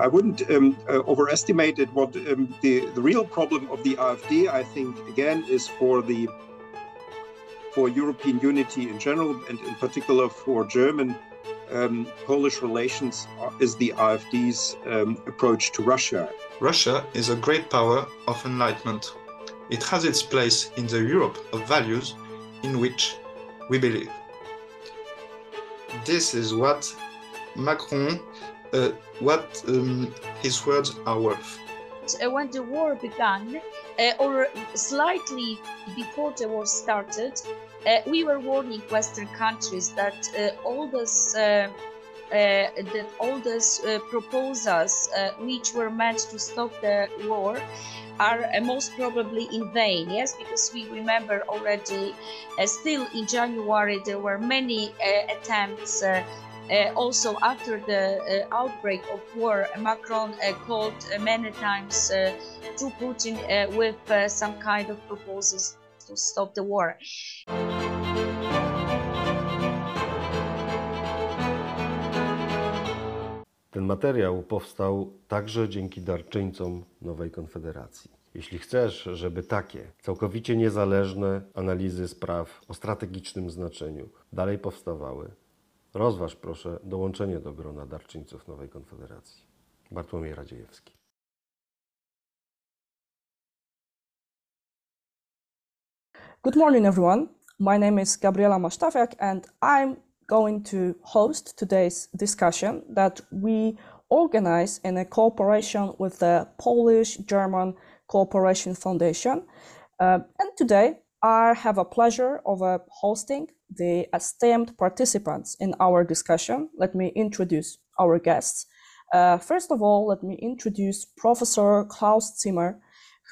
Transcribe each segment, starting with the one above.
I wouldn't um, uh, overestimate it. What um, the the real problem of the AfD, I think, again, is for the for European unity in general, and in particular for German um, Polish relations, uh, is the AfD's um, approach to Russia. Russia is a great power of enlightenment. It has its place in the Europe of values in which we believe. This is what Macron, uh, what um, his words are worth. Uh, when the war began, uh, or slightly before the war started, uh, we were warning Western countries that uh, all this. Uh, that all these proposals, which were meant to stop the war, are most probably in vain. Yes, because we remember already, still in January, there were many attempts uh, also, after the uh, outbreak of war, Macron uh, called many times to Putin with some kind of proposals to stop the war. Ten materiał powstał także dzięki darczyńcom Nowej Konfederacji. Jeśli chcesz, żeby takie całkowicie niezależne analizy spraw o strategicznym znaczeniu dalej powstawały, Rozważ proszę dołączenie do grona darczyńców Nowej Konfederacji. Bartłomiej Radziejewski. Good morning, everyone. My name is Gabriela Masztawiak, and I'm going to host today's discussion that we organize in a cooperation with the Polish German Cooperation Foundation. Uh, and today I have a pleasure of uh, hosting the esteemed participants in our discussion. Let me introduce our guests. Uh, first of all, let me introduce Professor Klaus Ziemer,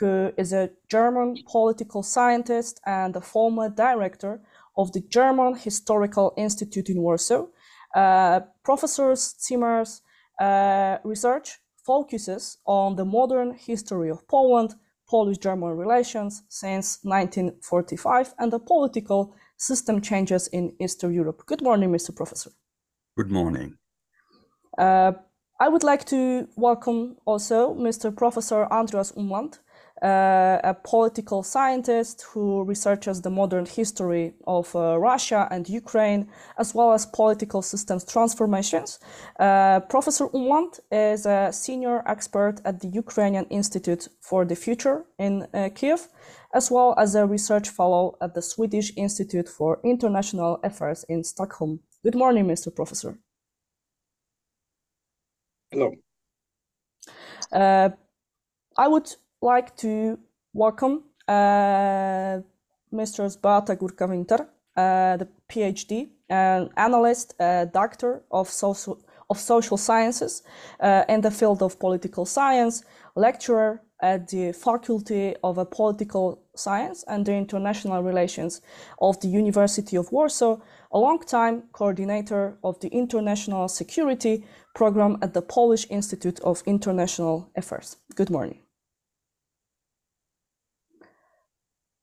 who is a German political scientist and a former director of the German Historical Institute in Warsaw. Uh, Professor Ziemer's uh, research focuses on the modern history of Poland, Polish German relations since 1945, and the political system changes in Eastern Europe. Good morning, Mr. Professor. Good morning. Uh, I would like to welcome also Mr. Professor Andreas Umland, uh, a political scientist who researches the modern history of uh, Russia and Ukraine, as well as political systems transformations. Uh, Professor Umland is a senior expert at the Ukrainian Institute for the Future in uh, Kiev, as well as a research fellow at the Swedish Institute for International Affairs in Stockholm. Good morning, Mr. Professor. Hello. Uh, I would like to welcome uh, Mr. Beata Górka-Winter, uh, the PhD, an analyst, uh, doctor of social, of social sciences uh, in the field of political science, lecturer at the Faculty of Political Science and the International Relations of the University of Warsaw, a long-time coordinator of the International Security Program at the Polish Institute of International Affairs. Good morning.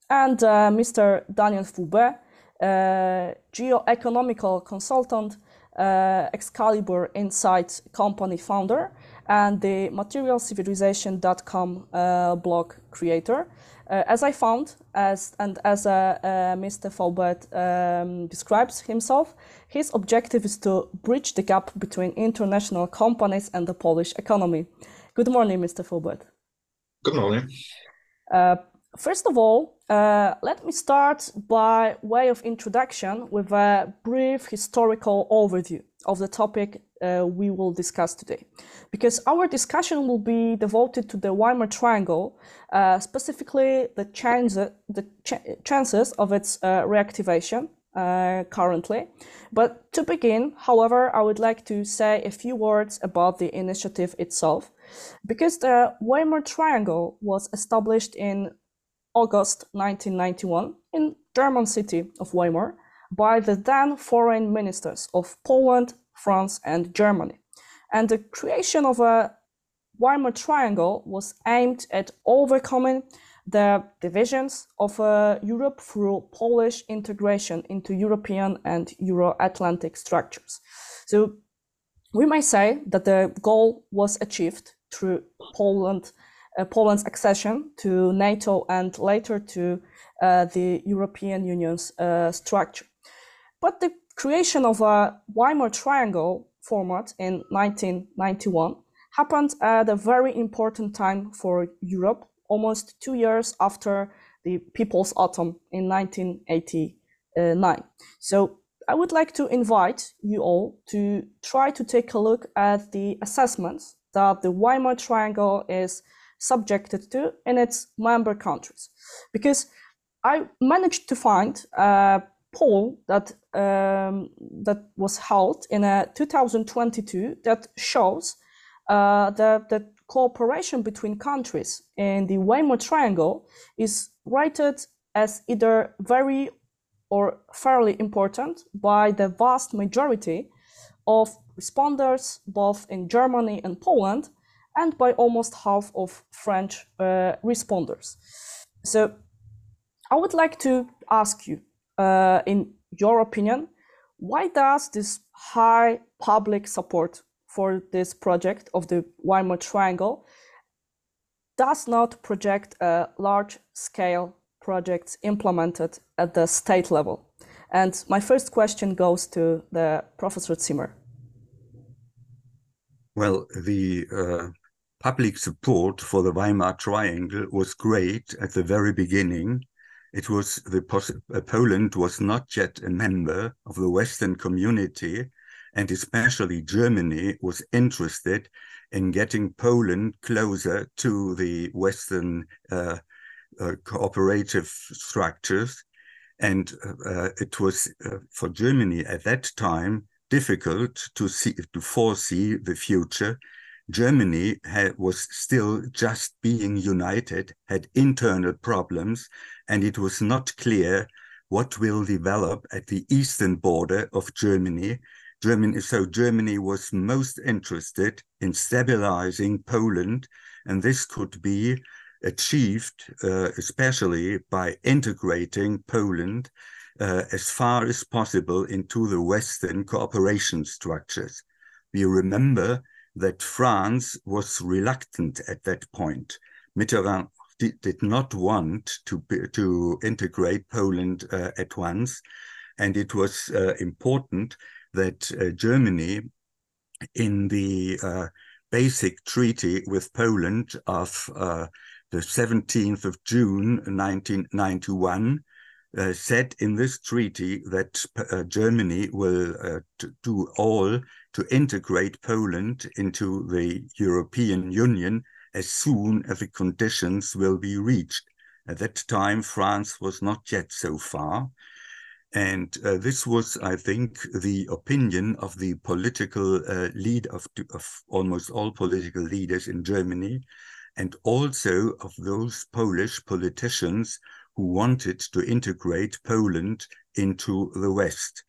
And uh, Mr. Daniel Foubert, uh, geoeconomical consultant, uh, Excalibur Insight company founder, and the materialcivilization.com uh, blog creator. Uh, as I found, as and as uh, uh Mr. Foubert um, describes himself, his objective is to bridge the gap between international companies and the Polish economy. Good morning, Mr. Foubert. Good morning. First of all, uh, let me start by way of introduction with a brief historical overview of the topic uh, we will discuss today. Because our discussion will be devoted to the Weimar Triangle, uh, specifically the, chance, the ch chances of its uh, reactivation uh, currently. But to begin, however, I would like to say a few words about the initiative itself. Because the Weimar Triangle was established in August 1991 in German city of Weimar by the then foreign ministers of Poland, France, and Germany. And the creation of a Weimar Triangle was aimed at overcoming the divisions of uh, Europe through Polish integration into European and Euro Atlantic structures. So, we may say that the goal was achieved through Poland, Poland's accession to NATO and later to uh, the European Union's uh, structure. But the creation of a Weimar Triangle format in 1991 happened at a very important time for Europe, almost two years after the People's Autumn in 1989. So I would like to invite you all to try to take a look at the assessments that the Weimar Triangle is subjected to in its member countries. Because I managed to find a poll that um, that was held in a 2022 that shows uh, that the cooperation between countries in the Weimar Triangle is rated as either very or fairly important by the vast majority of responders both in Germany and Poland and by almost half of French uh, responders. So I would like to ask you, uh, in your opinion, why does this high public support for this project of the Weimar Triangle does not project a large scale projects implemented at the state level? And my first question goes to the Professor Ziemer. Well, the uh, public support for the Weimar Triangle was great at the very beginning. It was the uh, Poland was not yet a member of the Western community, and especially Germany was interested in getting Poland closer to the Western uh, uh, cooperative structures. And uh, it was uh, for Germany at that time difficult to see to foresee the future. Germany had, was still just being united, had internal problems, and it was not clear what will develop at the eastern border of Germany so Germany was most interested in stabilizing Poland, and this could be achieved uh, especially by integrating Poland uh, as far as possible into the Western cooperation structures. We remember that France was reluctant at that point. Mitterrand did, did not want to, to integrate Poland uh, at once, and it was uh, important that uh, Germany, in the uh, basic treaty with Poland of uh, the 17th of June 1991, uh, said in this treaty that uh, Germany will uh, do all to integrate Poland into the European Union as soon as the conditions will be reached. At that time, France was not yet so far. And uh, this was, I think, the opinion of the political uh, lead of, of almost all political leaders in Germany, and also of those Polish politicians who wanted to integrate Poland into the West.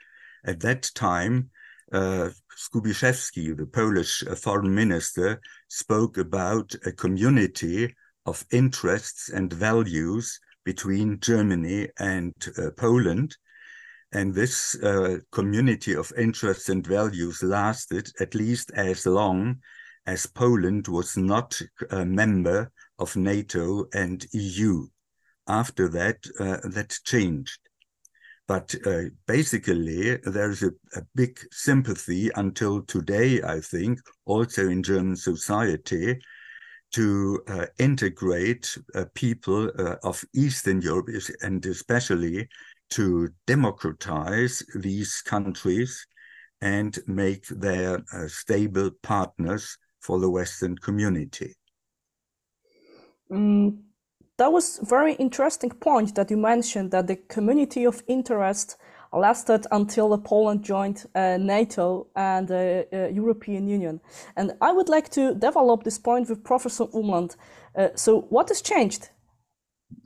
At that time, uh, Skubiszewski, the Polish uh, foreign minister, spoke about a community of interests and values between Germany and uh, Poland and this uh, community of interests and values lasted at least as long as Poland was not a member of NATO and EU. After that, uh, that changed. But uh, basically, there's a, a, big sympathy until today, I think, also in German society, to uh, integrate uh, people uh, of Eastern Europe and especially to democratize these countries and make their uh, stable partners for the Western community. Mm, that was very interesting point that you mentioned that the community of interest lasted until Poland joined uh, NATO and the uh, uh, European Union. And I would like to develop this point with Professor Umland. Uh, so what has changed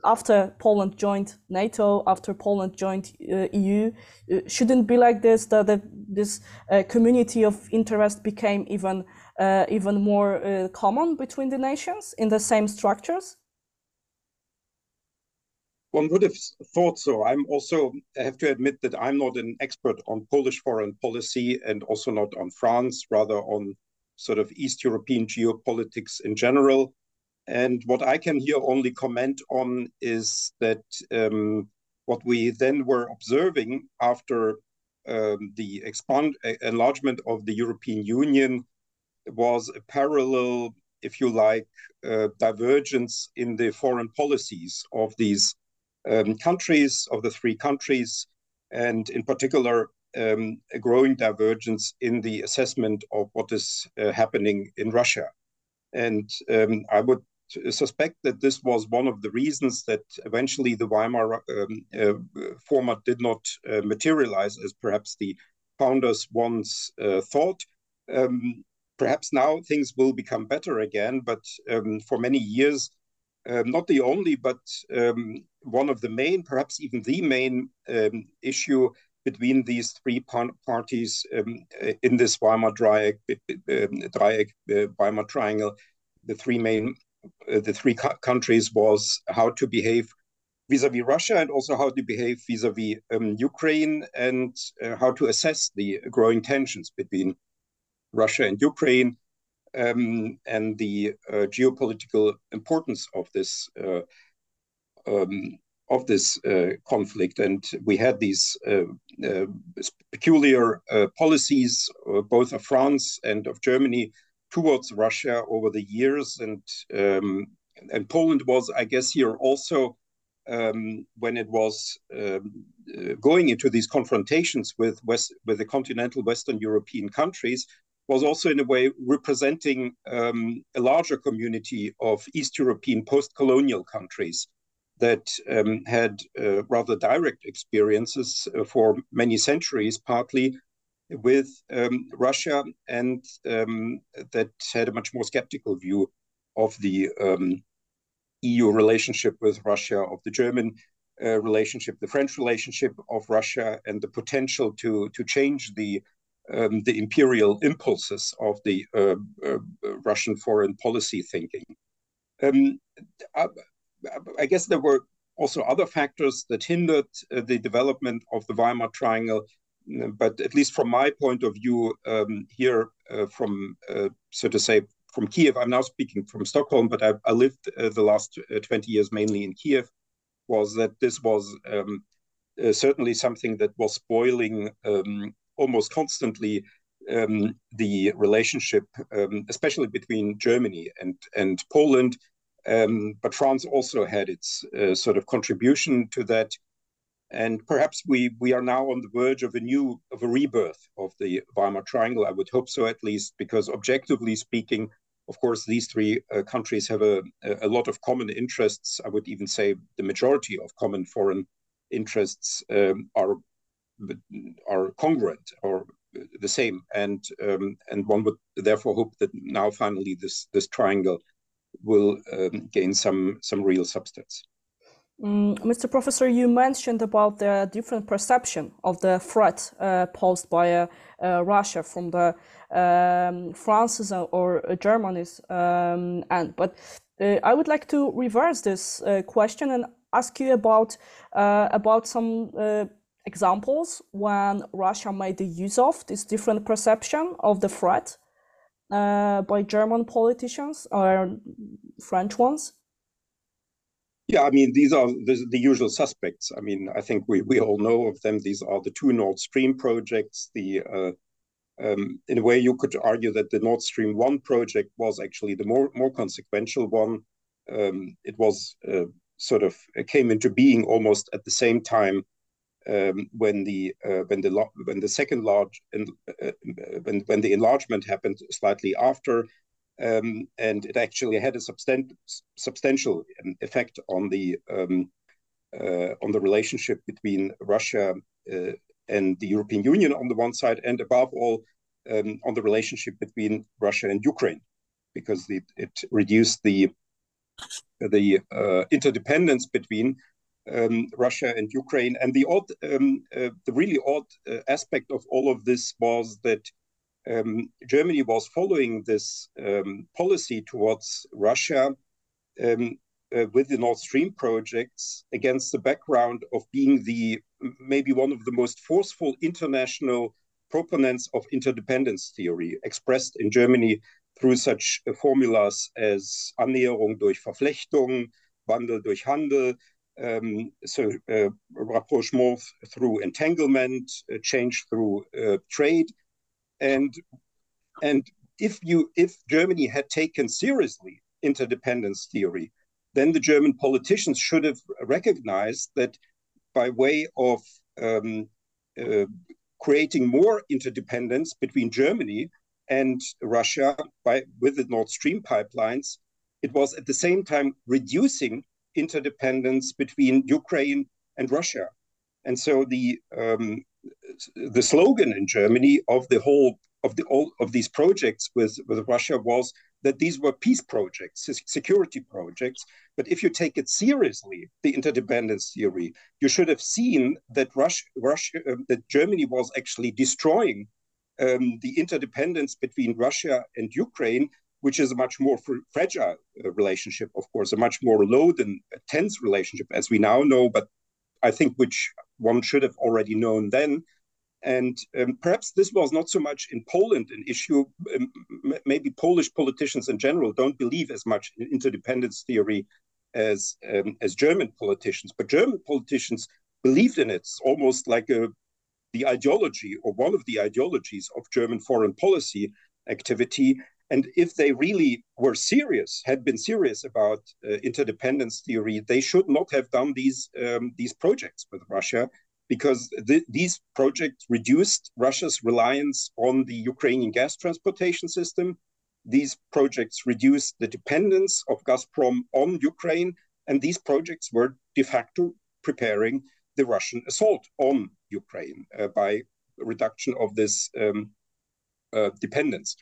after Poland joined NATO, after Poland joined uh, EU, uh, shouldn't be like this. That, this community of interest became even even more common between the nations in the same structures. One would have thought so. I'm also, I have to admit that I'm not an expert on Polish foreign policy and also not on France, rather on sort of East European geopolitics in general. And what I can here only comment on is that um, what we then were observing after um, the expand enlargement of the European Union was a parallel, if you like, uh, divergence in the foreign policies of these um, countries, of the three countries, and in particular, um, a growing divergence in the assessment of what is uh, happening in Russia. And um, I would suspect that this was one of the reasons that eventually the Weimar um, uh, format did not uh, materialize as perhaps the founders once uh, thought. Um, perhaps now things will become better again, but um, for many years, um, not the only, but um, one of the main, perhaps even the main um, issue between these three par parties in this Weimar Dreieck, Dreieck Weimar Triangle, the three main uh, the three countries was how to behave vis-a-vis Russia and also how to behave vis-a-vis um, Ukraine and uh, how to assess the growing tensions between Russia and Ukraine um, and the uh, geopolitical importance of this uh, um, of this uh, conflict. And we had these uh, peculiar policies, both of France and of Germany, towards Russia over the years, and um, and Poland was, I guess, here also um, when it was um, uh, going into these confrontations with West with the continental Western European countries, was also in a way representing um, a larger community of East European post-colonial countries that um, had uh, rather direct experiences uh, for many centuries, partly with um, Russia, and um, that had a much more skeptical view of the um, EU relationship with Russia, of the German uh, relationship, the French relationship of Russia, and the potential to to change the um, the imperial impulses of the uh, uh, Russian foreign policy thinking. Um, I, I, guess there were also other factors that hindered uh, the development of the Weimar Triangle but at least from my point of view um, here uh, from uh, so to say from Kiev, I'm now speaking from Stockholm, but I, I lived uh, the last uh, 20 years mainly in Kiev, was that this was um, certainly something that was spoiling um, almost constantly um, the relationship, um, especially between Germany and, and Poland. Um, but France also had its uh, sort of contribution to that and perhaps we we are now on the verge of a new of a rebirth of the Weimar Triangle. I would hope so at least, because objectively speaking, of course, these three uh, countries have a a lot of common interests. I would even say the majority of common foreign interests um, are are congruent or the same, and um, and one would therefore hope that now finally this this triangle will um, gain some some real substance. Mm, Mr. Professor, you mentioned about the different perception of the threat uh, posed by uh, uh, Russia from the um, France's or Germany's um, end. But uh, I would like to reverse this uh, question and ask you about uh, about some examples when Russia made the use of this different perception of the threat by German politicians or French ones. Yeah, I mean, these are the, the, usual suspects. I mean, I think we, we all know of them. These are the two Nord Stream projects. The uh, um, in a way, you could argue that the Nord Stream one project was actually the more more consequential one. Um, it was uh, sort of came into being almost at the same time um, when the uh, when the when the second large uh, when when the enlargement happened slightly after um, and it actually had a substan- substantial um, effect on the um, uh, on the relationship between Russia uh, and the European Union on the one side, and above all um, on the relationship between Russia and Ukraine, because it, it reduced the the uh, interdependence between um, Russia and Ukraine. And the odd, um, uh, the really odd uh, aspect of all of this was that um, Germany was following this um, policy towards Russia um, uh, with the Nord Stream projects against the background of being the maybe one of the most forceful international proponents of interdependence theory, expressed in Germany through such uh, formulas as Annäherung durch Verflechtung, Wandel durch Handel, um, so uh, rapprochement through entanglement, uh, change through uh, trade, and and if you if Germany had taken seriously interdependence theory, then the German politicians should have recognized that by way of um, uh, creating more interdependence between Germany and Russia by with the Nord Stream pipelines, it was at the same time reducing interdependence between Ukraine and Russia. And so the um, the slogan in Germany of the whole of the all of these projects with, with Russia was that these were peace projects, security projects. But if you take it seriously, the interdependence theory, you should have seen that Russia, Russia uh, that Germany was actually destroying um, the interdependence between Russia and Ukraine, which is a much more fr- fragile uh, relationship, of course, a much more low than tense relationship, as we now know, but I think which one should have already known then. And um, perhaps this was not so much in Poland an issue. Um, maybe Polish politicians in general don't believe as much in interdependence theory as um, as German politicians, but German politicians believed in it. It's almost like a the ideology or one of the ideologies of German foreign policy activity. And if they really were serious, had been serious about uh, interdependence theory, they should not have done these um, these projects with Russia because th- these projects reduced Russia's reliance on the Ukrainian gas transportation system. These projects reduced the dependence of Gazprom on Ukraine, and these projects were de facto preparing the Russian assault on Ukraine uh, by reduction of this um, uh, dependence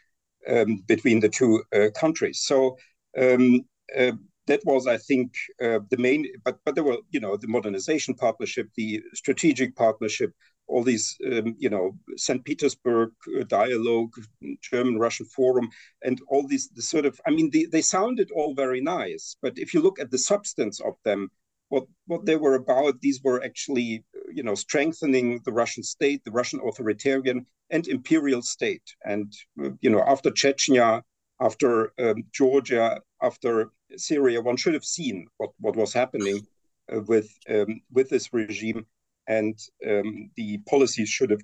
um, between the two uh, countries. So um, uh, that was, I think, uh, the main. But but there were, you know, the modernization partnership, the strategic partnership, all these, um, you know, St. Petersburg dialogue, German-Russian forum, and all these the sort of. I mean, they sounded all very nice, but if you look at the substance of them, what what they were about, these were actually, you know, strengthening the Russian state, the Russian authoritarian and imperial state, and uh, you know, after Chechnya after um, Georgia, after Syria, one should have seen what, what was happening uh, with um, with this regime, and um, the policies should have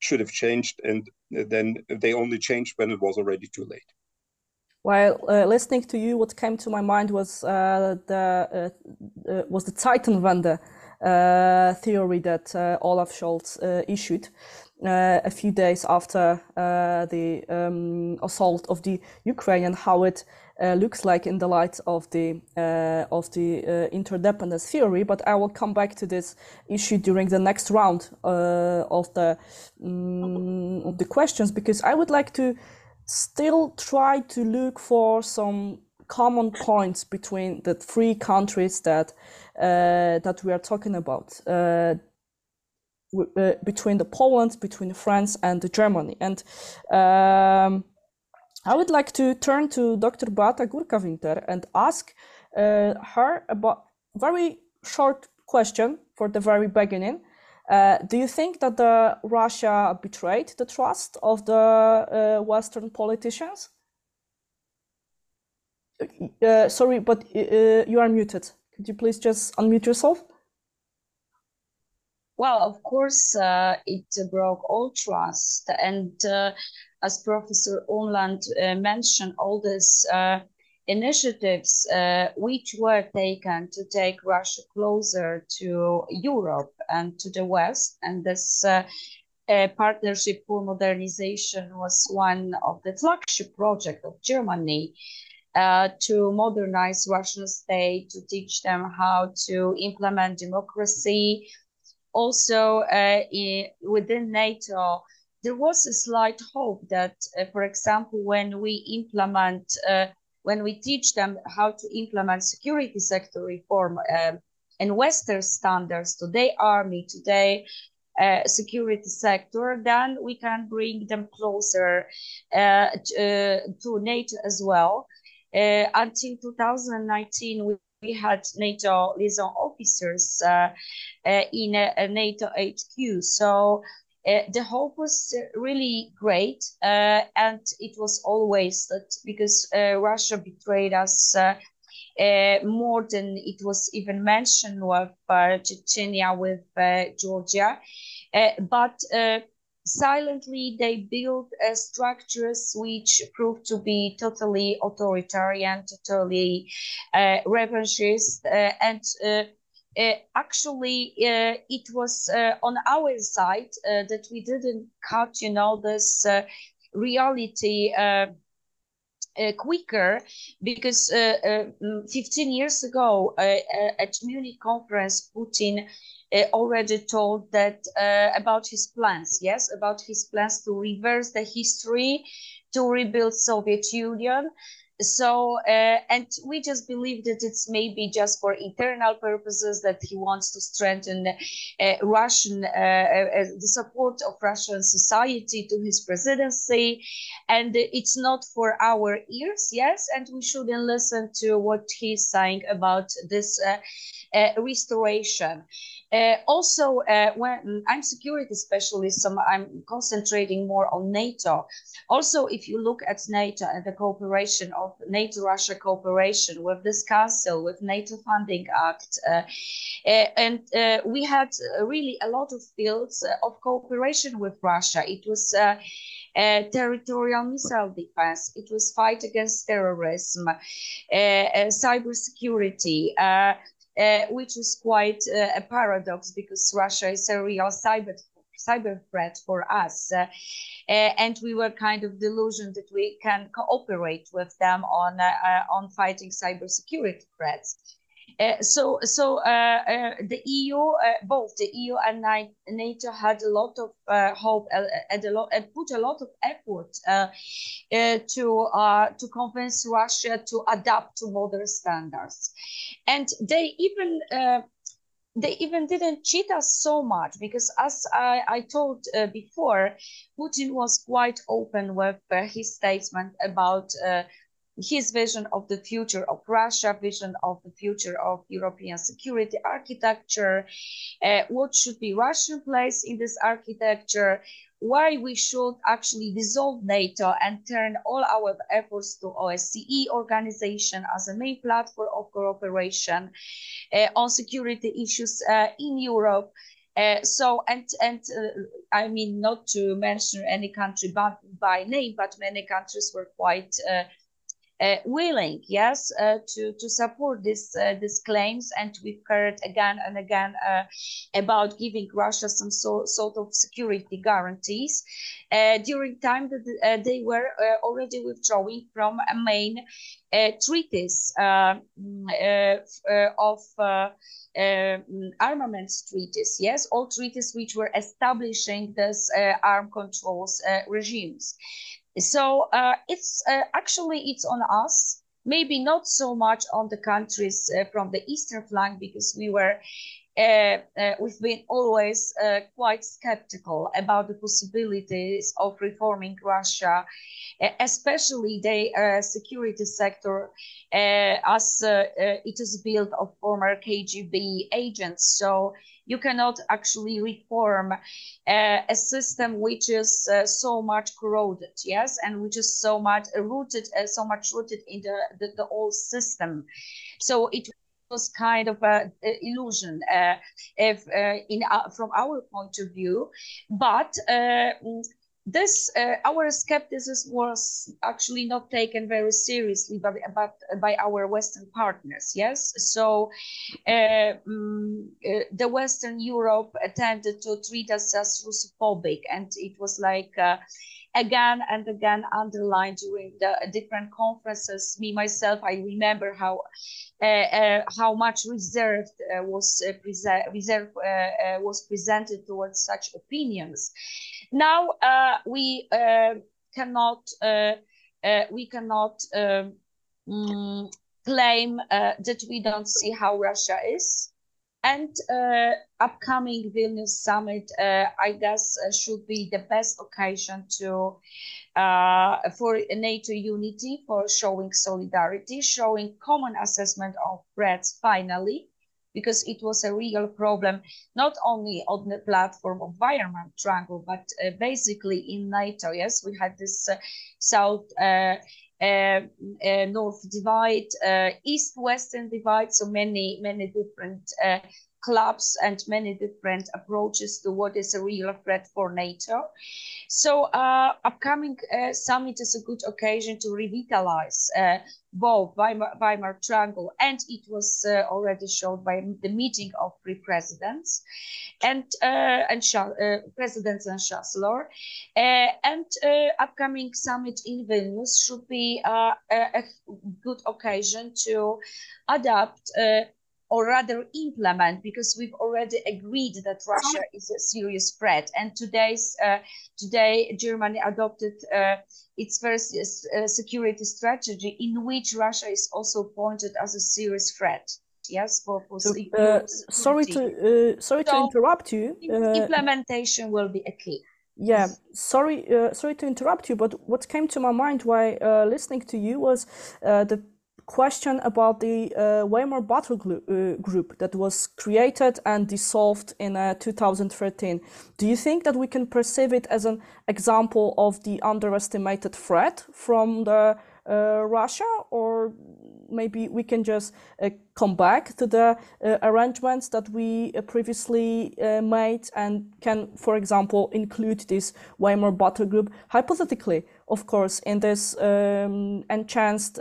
should have changed, and then they only changed when it was already too late. While uh, listening to you, what came to my mind was uh, the uh, uh, was the Zeitenwende uh, theory that Olaf Scholz issued a few days after the um, assault of the Ukraine and how it looks like in the light of the of the interdependence theory. But I will come back to this issue during the next round of the um, of the questions because I would like to still try to look for some common points between the three countries that that we are talking about uh, between the Poland, between France and Germany. And um, I would like to turn to Dr. Beata Górka-Winter and ask uh, her about very short question for the very beginning. Uh, do you think that the Russia betrayed the trust of the uh, Western politicians? Uh, sorry, but uh, you are muted. Could you please just unmute yourself? Well, of course, uh, it broke all trust. And uh, as Professor Umland uh, mentioned, all this uh, initiatives uh, which were taken to take Russia closer to Europe and to the West, and this uh, partnership for modernization was one of the flagship project of Germany. to modernize Russian state, to teach them how to implement democracy, also uh, in, within NATO, there was a slight hope that, uh, for example, when we implement, uh, when we teach them how to implement security sector reform um, and Western standards to their army, to their uh, security sector, then we can bring them closer uh, to, uh, to NATO as well. until 2019, we we had NATO liaison officers uh, uh, in NATO HQ. So uh, the hope was really great, uh, and it was always that because uh, Russia betrayed us uh, more than it was even mentioned with Chechnya, with Georgia, but silently they built uh, structures which proved to be totally authoritarian, totally uh, revanchist, uh, and uh, uh, actually uh, it was on our side that we didn't cut, you know, this reality. Uh, quicker because uh, uh, mm, 15 years ago at Munich conference, Putin already told that about his plans, yes, about his plans to reverse the history, to rebuild Soviet Union, so uh, and we just believe that it's maybe just for internal purposes that he wants to strengthen uh, russian uh, uh the support of russian society to his presidency. And it's not for our ears yes and we shouldn't listen to what he's saying about this uh, uh, restoration uh, also, uh, when I'm security specialist, so I'm concentrating more on NATO. Also, if you look at NATO and the cooperation of NATO-Russia cooperation with this council, with NATO Founding Act, uh, uh and uh, we had really a lot of fields of cooperation with Russia. It was uh, territorial missile defense. It was fight against terrorism, uh, uh, cybersecurity, uh, which is quite uh, a paradox because Russia is a real cyber cyber threat for us. Uh, uh, and we were kind of delusioned that we can cooperate with them on, uh, on fighting cybersecurity threats. Uh, so, so uh, uh, the EU, both the EU and NATO, had a lot of hope and a lot and put a lot of effort to to convince Russia to adapt to modern standards, and they even they even didn't cheat us so much because as i, I told before putin was quite open with his statement about his vision of the future of Russia, vision of the future of European security architecture, uh, what should be Russian place in this architecture, why we should actually dissolve NATO and turn all our efforts to OSCE organization as a main platform of cooperation uh, on security issues uh, in Europe. Uh, so and and uh, I mean not to mention any country by name, but many countries were quite uh, willing, yes, uh, to to support this uh, these claims, and we've heard again and again uh, about giving Russia some so, sort of security guarantees uh, during time that uh, they were already withdrawing from a main treaties of um, armaments treaties, yes, all treaties which were establishing this arm controls regimes. So uh, it's uh, actually it's on us. Maybe not so much on the countries uh, from the eastern flank because we were uh, uh, we've been always uh, quite skeptical about the possibilities of reforming Russia, especially the security sector, as it is built of former KGB agents. So you cannot actually reform uh, a system which is uh, so much corroded, yes, and which is so much rooted, uh, so much rooted in the, the, the old system. So it was kind of a, illusion uh, if uh, in uh, from our point of view but this uh, our skepticism was actually not taken very seriously by, by, by our western partners yes? So uh, um, uh, the western europe tended to treat us as russophobic and it was like uh, again and again underlined during the different conferences me myself i remember how uh, uh, how much reserved was reserve was presented towards such opinions now uh, we uh, cannot uh, we cannot um, mm, claim that we don't see how Russia is. And uh, upcoming Vilnius summit, uh, I guess, uh, should be the best occasion to uh, for NATO unity, for showing solidarity, showing common assessment of threats. Finally, because it was a real problem not only on the platform of Weimar Triangle, but uh, basically in NATO. Yes, we had this uh, South. Uh, uh, north divide, uh, east-western divide, so many many different clubs and many different approaches to what is a real threat for NATO. So uh, upcoming uh, summit is a good occasion to revitalize uh, both Weimar, Weimar, Triangle and it was uh, already shown by the meeting of three presidents and uh, and uh, presidents and chancellor. and upcoming summit in Vilnius should be a good occasion to adapt or rather implement because we've already agreed that Russia is a serious threat. And today's uh, today Germany adopted uh, its first uh, security strategy in which Russia is also pointed as a serious threat. Yes, for, for so, uh, sorry to uh, sorry so to interrupt you. Uh, implementation will be a key. Yeah, sorry, sorry to interrupt you, but what came to my mind while listening to you was the question about the uh, Weimar Battle group, uh, group that was created and dissolved in uh, 2013. Do you think that we can perceive it as an example of the underestimated threat from the uh, Russia, or maybe we can just uh, come back to the uh, arrangements that we previously made and can, for example, include this Weimar Battle group hypothetically, of course, in this um, enhanced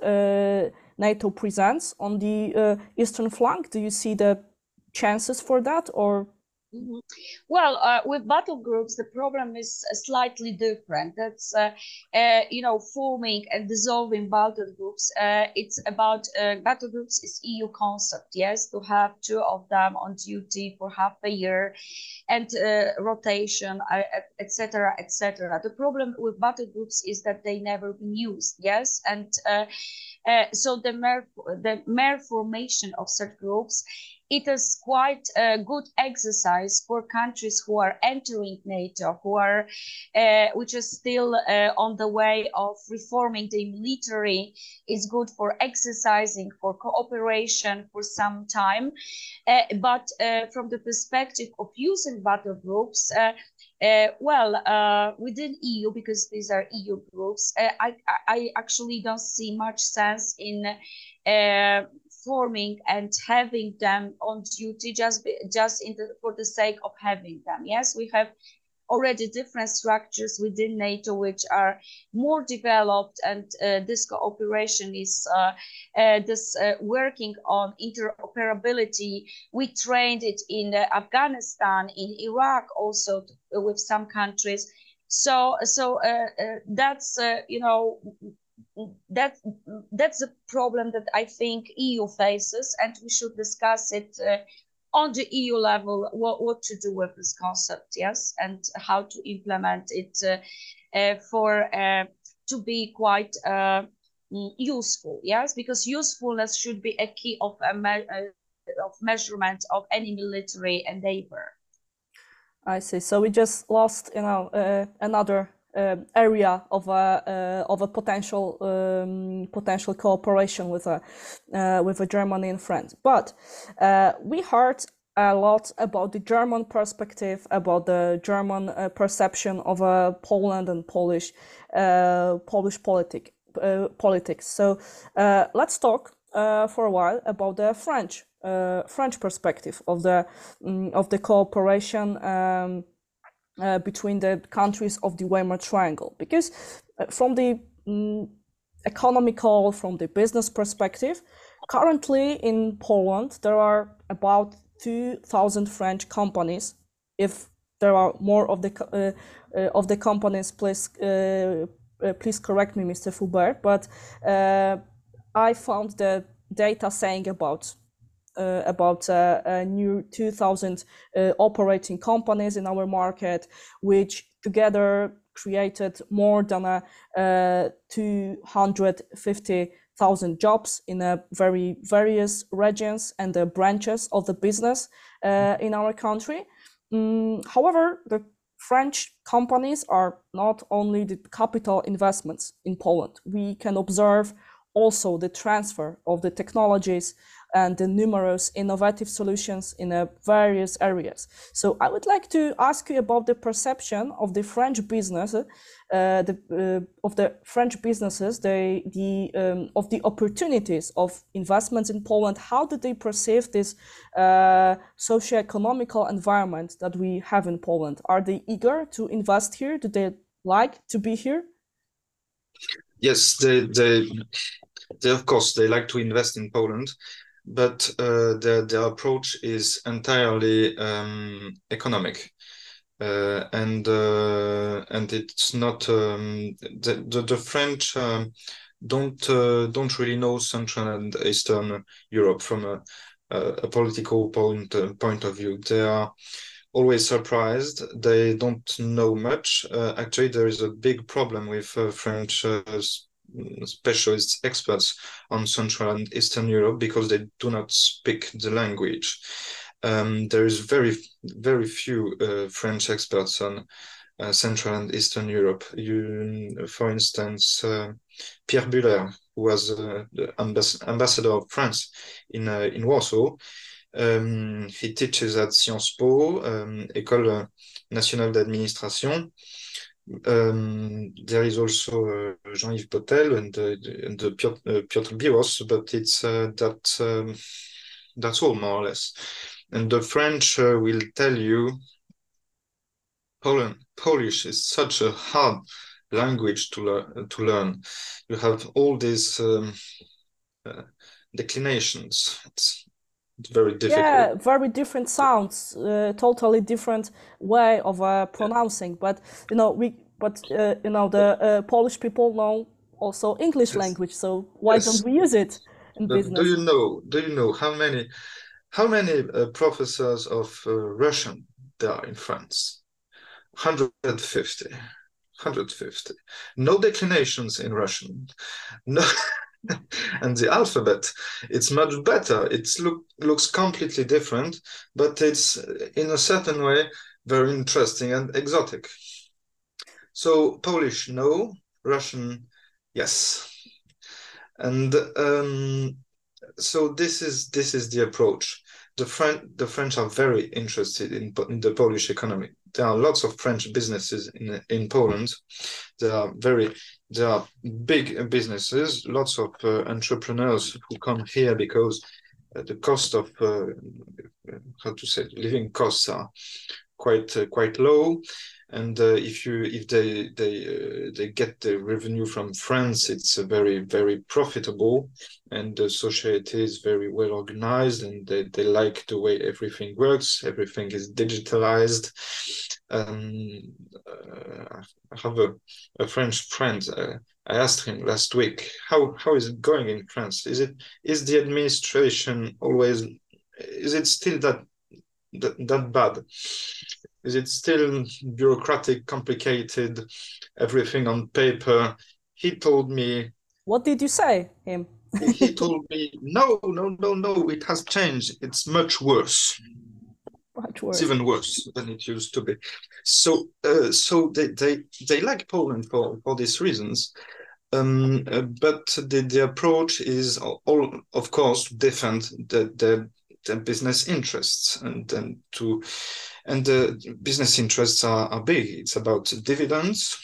NATO presence on the uh, eastern flank? Do you see the chances for that, or Mm -hmm. Well, uh, with battle groups, the problem is uh, slightly different. That's, uh, uh, you know, forming and dissolving battle groups. Uh, it's about uh, battle groups is EU concept, yes, to have two of them on duty for half a year and rotation, etc., etc. The problem with battle groups is that they never been used, yes, and so the mere, the mere formation of such groups it is quite a good exercise for countries who are entering NATO, who are, uh, which is still uh, on the way of reforming the military. It's good for exercising, for cooperation for some time. Uh, but uh, from the perspective of using battle groups, uh, uh, well, uh, within EU, because these are EU groups, uh, I, I actually don't see much sense in forming and having them on duty just just the, for the sake of having them. Yes, we have already different structures within NATO which are more developed and uh, this cooperation is uh, uh, this uh, working on interoperability. We trained it in uh, Afghanistan, in Iraq also with some countries. So, so uh, that's, you know, that that's a problem that I think EU faces, and we should discuss it uh, on the EU level. What what to do with this concept, yes, and how to implement it uh, uh, for uh, to be quite uh, mm, useful, yes, because usefulness should be a key of a me uh, of measurement of any military endeavor. I see. So we just lost, you know, another uh, area of a uh, of a potential um, potential cooperation with a uh, with a Germany and France. But we heard a lot about the German perspective, about the German perception of Poland and Polish Polish politic, politics. So let's talk for a while about the French French perspective of the um, of the cooperation. Um, uh, between the countries of the Weimar Triangle. Because uh, from the um, economical, from the business perspective, currently in Poland there are about 2,000 French companies. If there are more of the uh, uh of the companies, please uh, please correct me, Mr. Foubert. But I found the data saying about uh, about uh, a new 2000 uh, operating companies in our market, which together created more than a 250 thousand jobs in a very various regions and the branches of the business uh, in our country. Mm, however, the French companies are not only the capital investments in Poland. We can observe also the transfer of the technologies and the numerous innovative solutions in uh, various areas. So I would like to ask you about the perception of the French business, uh, the, uh, of the French businesses, the, the um, of the opportunities of investments in Poland. How do they perceive this uh, socio-economical environment that we have in Poland? Are they eager to invest here? Do they like to be here? Yes, they, they, they of course they like to invest in Poland but uh, the the approach is entirely um, economic. Uh, and uh, and it's not um, the, the, the French um, don't uh, don't really know Central and Eastern Europe from a, a political point uh, point of view. They are always surprised. They don't know much. Uh, actually, there is a big problem with French specialists, experts on Central and Eastern Europe because they do not speak the language. Um, there is very, very few uh, French experts on uh, Central and Eastern Europe. You, for instance, uh, Pierre Buhler, who was uh, the ambass ambassador of France in uh, in Warsaw, um, he teaches at Sciences Po, um, École nationale d'administration, um, there is also uh, Jean-Yves Potel and, uh, and uh, Piotr, uh, Biros, but it's uh, that um, that's all more or less. And the French uh, will tell you Poland, Polish is such a hard language to learn. To learn, you have all these um, declinations. It's, it's very difficult. Yeah, very different sounds, uh, totally different way of uh, pronouncing. But you know, we but uh, you know the uh, Polish people know also English yes. language, so why yes. don't we use it in but business? Do you know? Do you know how many how many uh, professors of uh, Russian there are in France? 150. 150. No declinations in Russian. No. and the alphabet. It's much better. It look, looks completely different but it's in a certain way very interesting and exotic. So polish no. Russian yes. And um, so this is this is the approach. The french the french are very interested in, in the polish economy. There are lots of french businesses in in poland. There are very there are big businesses, lots of uh, entrepreneurs who come here because uh, the cost of uh, how to say living costs are quite uh, quite low and uh, if you if they they uh, they get the revenue from France, it's very very profitable, and the society is very well organized, and they, they like the way everything works. Everything is digitalized. Um, uh, I have a, a French friend. Uh, I asked him last week how how is it going in France? Is it is the administration always is it still that that, that bad? Is it still bureaucratic, complicated, everything on paper? He told me. What did you say him? he told me, no, no, no, no, it has changed. It's much worse. Much worse. It's even worse than it used to be. So, uh, so they, they they like Poland for for these reasons. Um, uh, but the, the approach is all, of course, defend the, the, the business interests and, and to and the business interests are, are big. It's about dividends,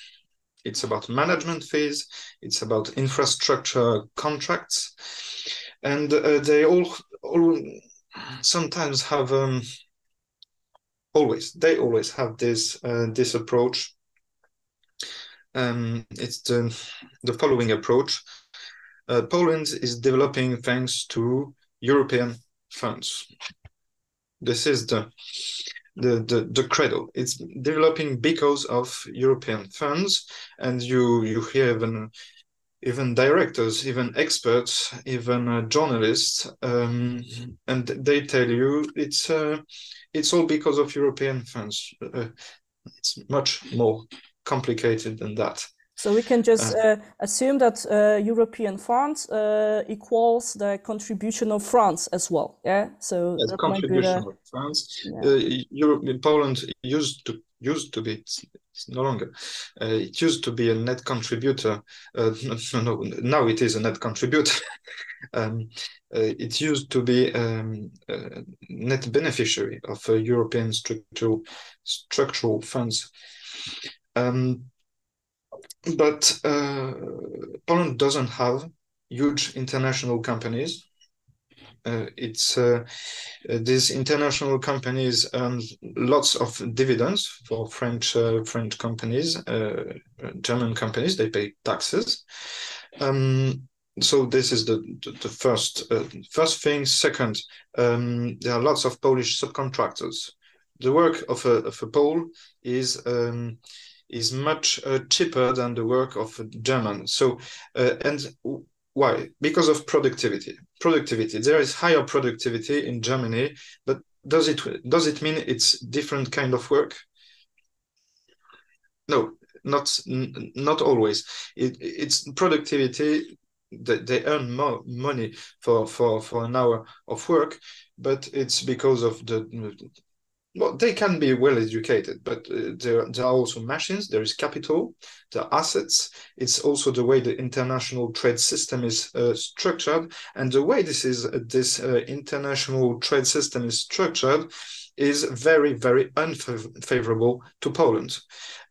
it's about management fees, it's about infrastructure contracts, and uh, they all, all sometimes have um, always they always have this uh, this approach. Um, it's the the following approach. Uh, Poland is developing thanks to European funds. This is the the, the, the credo. It's developing because of European funds, and you you hear even even directors, even experts, even uh, journalists, um, and they tell you it's uh, it's all because of European funds. Uh, it's much more complicated than that. So we can just uh, assume that uh, European funds uh, equals the contribution of France as well. Yeah. So yes, contribution the... of France. Yeah. Uh, Europe, Poland used to used to be it's, no longer uh, it used to be a net contributor uh, no, no, now it is a net contributor um, uh, it used to be um, a net beneficiary of uh, european structural structural funds um, but uh, poland doesn't have huge international companies uh, it's uh, uh, these international companies earn lots of dividends for French French companies, German companies. They pay taxes. Um, so this is the the, the first uh, first thing. Second, um, there are lots of Polish subcontractors. The work of a of a Pole is um, is much uh, cheaper than the work of a German. So uh, and why? Because of productivity. Productivity. There is higher productivity in Germany, but does it does it mean it's different kind of work? No, not not always. It, it's productivity. That they earn more money for, for, for an hour of work, but it's because of the well, they can be well educated, but uh, there, there are also machines, there is capital, there are assets. It's also the way the international trade system is uh, structured. And the way this is uh, this uh, international trade system is structured is very, very unfavorable to Poland.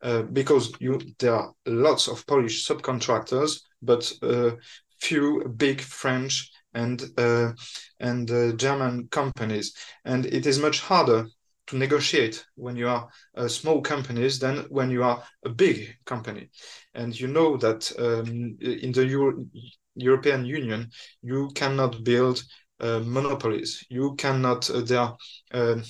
Uh, because you there are lots of Polish subcontractors, but uh, few big French and and German companies, and it is much harder to negotiate when you are uh, small companies than when you are a big company. And you know that um, in the Euro European Union, you cannot build uh, monopolies. You cannot. Uh, there are um,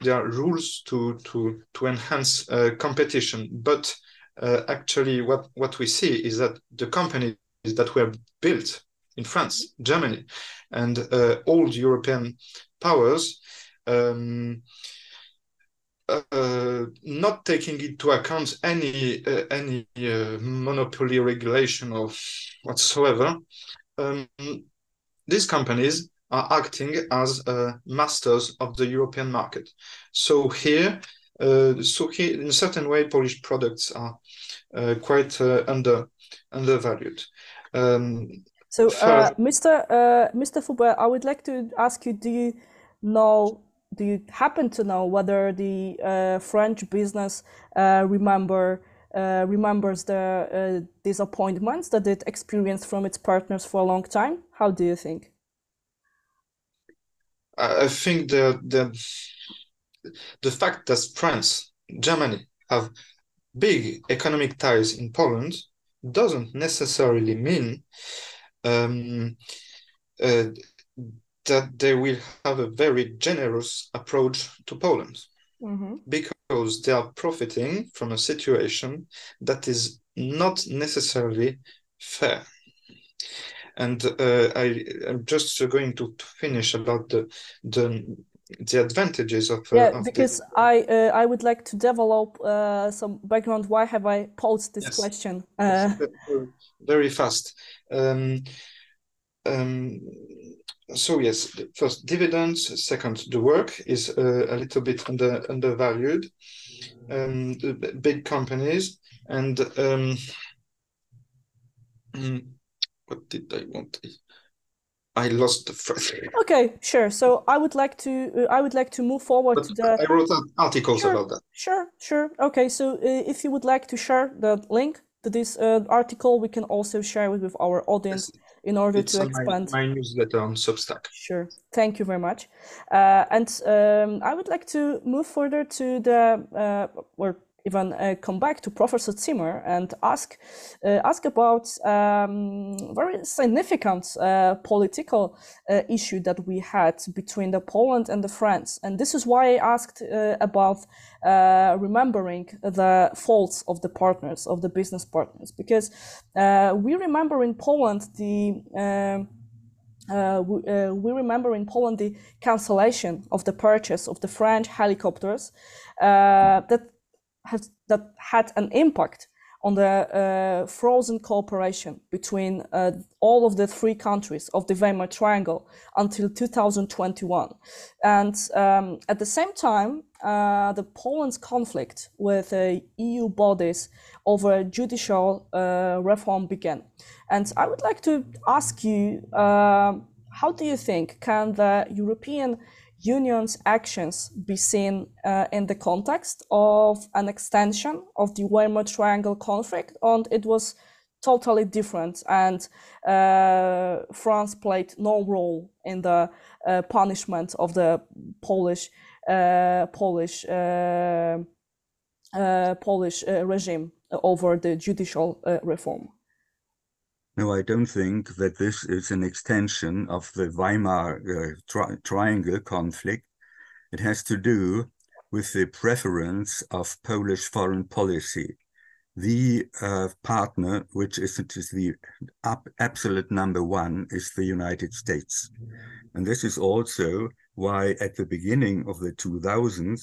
there are rules to to to enhance uh, competition, but uh, actually, what what we see is that the companies that were built in France, Germany, and old European powers. Um, uh, not taking into account any uh, any uh, monopoly regulation or whatsoever, um, these companies are acting as uh, masters of the European market. So here, uh, so here, in a certain way, Polish products are uh, quite under undervalued. Um, so, Mr. Mr. Foubert, I would like to ask you: Do you know do you happen to know whether the uh, French business uh, remember uh, remembers the uh, disappointments that it experienced from its partners for a long time? How do you think? I think the the the fact that France, Germany have big economic ties in Poland doesn't necessarily mean um, uh, that they will have a very generous approach to Poland mm-hmm. because they are profiting from a situation that is not necessarily fair. And uh, I am just going to finish about the the the advantages of uh, yeah of because the... I uh, I would like to develop uh, some background. Why have I posed this yes. question? Yes, uh, very fast. Um, um, so yes, first dividends. Second, the work is uh, a little bit under undervalued. Um, the big companies and um, mm, what did I want? I lost the first. Okay, sure. So I would like to uh, I would like to move forward but to the. I wrote articles sure, about that. Sure, sure. Okay, so uh, if you would like to share the link to this uh, article, we can also share it with our audience. Yes in order it's to expand my, my, newsletter on Substack. Sure, thank you very much. Uh, and um, I would like to move further to the uh, or even uh, come back to Professor Ziemer and ask uh, ask about um, very significant uh, political uh, issue that we had between the Poland and the France, and this is why I asked uh, about uh, remembering the faults of the partners of the business partners because we remember in Poland the. Uh, we, uh, we, remember in Poland the cancellation of the purchase of the French helicopters uh, that has that had an impact on the uh, frozen cooperation between uh, all of the three countries of the Weimar Triangle until 2021. And um, at the same time, uh, the Poland's conflict with EU bodies over judicial reform began. And I would like to ask you, how do you think can the European Union's actions be seen uh, in the context of an extension of the Weimar Triangle conflict, and it was totally different, and uh, France played no role in the uh, punishment of the Polish uh, Polish uh, uh, Polish regime over the judicial reform. No, I don't think that this is an extension of the Weimar uh, tri Triangle conflict. It has to do with the preference of Polish foreign policy. The uh, partner, which is, is the absolute number one, is the United States. And this is also why at the beginning of the 2000s,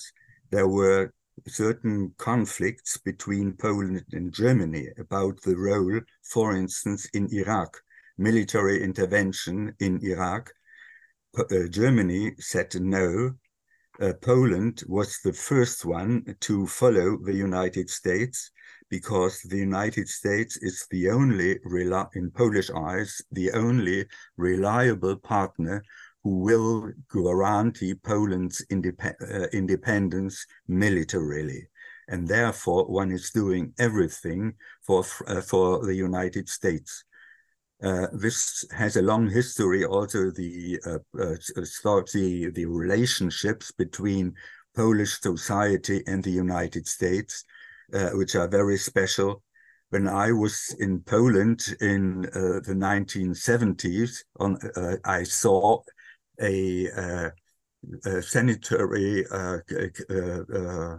there were certain conflicts between Poland and Germany about the role, for instance, in Iraq, military intervention in Iraq. Uh, Germany said no. Uh, Poland was the first one to follow the United States because the United States is the only, in Polish eyes, the only reliable partner who will guarantee Poland's indep uh, independence militarily. And therefore, one is doing everything for, uh, for the United States. Uh, this has a long history, also the, uh, uh, the, the relationships between Polish society and the United States, uh, which are very special when I was in Poland in uh, the 1970s, on, uh, I saw a, uh, a sanitary uh, uh,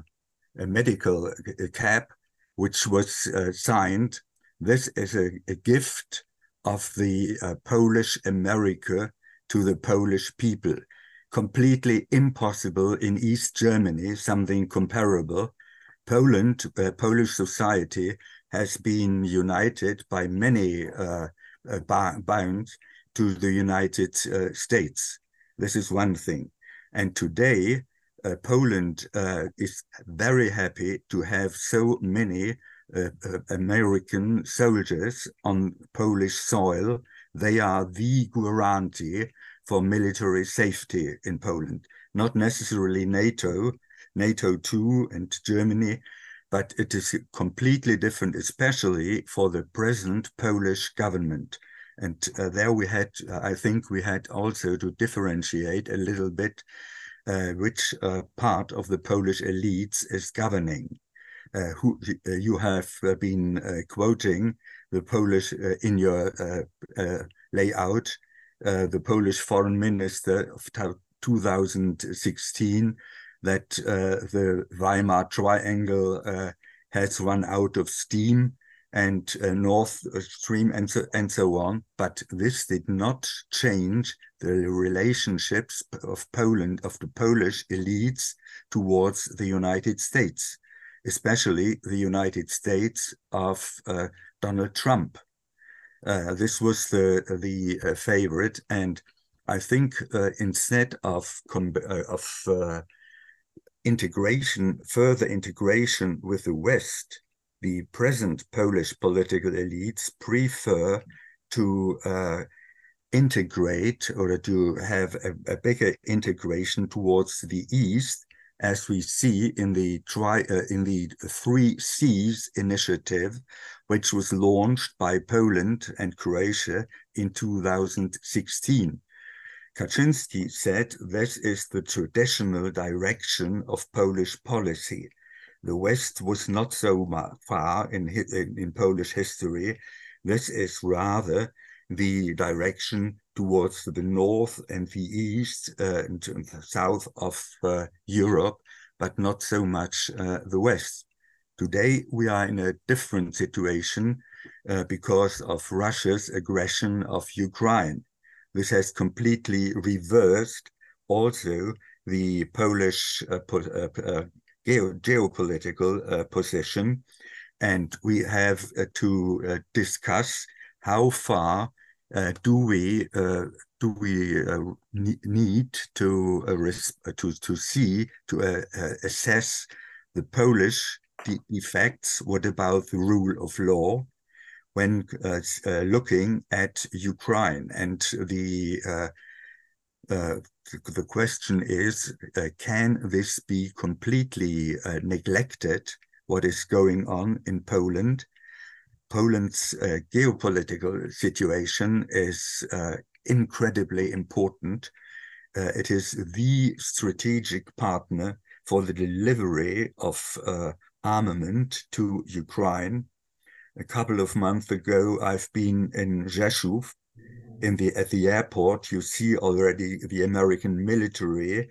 a medical cap, which was signed. This is a, a gift of the Polish America to the Polish people. Completely impossible in East Germany, something comparable. Poland, uh, Polish society has been united by many uh, uh, bounds to the United uh, States. This is one thing. And today, uh, Poland uh, is very happy to have so many uh, uh, American soldiers on Polish soil. They are the guarantee for military safety in Poland, not necessarily NATO, NATO too, and Germany, but it is completely different, especially for the present Polish government. And uh, there we had, uh, I think we had also to differentiate a little bit uh, which uh, part of the Polish elites is governing. Uh, who uh, you have been quoting the Polish in your layout, the Polish foreign minister of 2016, that the Weimar Triangle has run out of steam and uh, Nord Stream and so, and so on. But this did not change the relationships of Poland, of the Polish elites towards the United States, especially the United States of uh, Donald Trump. Uh, this was the the uh, favorite, and I think uh, instead of uh, of integration, further integration with the West, the present Polish political elites prefer to uh, integrate or to have a, a, bigger integration towards the east, as we see in the tri uh, in the Three Seas initiative, which was launched by Poland and Croatia in 2016. Kaczynski said this is the traditional direction of Polish policy the West was not so far in, in, in Polish history. This is rather the direction towards the north and the east uh, and the south of uh, Europe, but not so much uh, the west. Today, we are in a different situation uh, because of Russia's aggression of Ukraine. This has completely reversed also the Polish uh, uh, geo geopolitical uh, position. and we have uh, to uh, discuss how far uh, do we uh, do we uh, need to to to see to assess the Polish effects? What about the rule of law? When looking at Ukraine and the uh, the question is, uh, can this be completely uh, neglected, what is going on in Poland? Poland's uh, geopolitical situation is uh, incredibly important. Uh, it is the strategic partner for the delivery of armament to Ukraine. A couple of months ago, I've been in Rzeszów, in the at the airport, you see already the American military,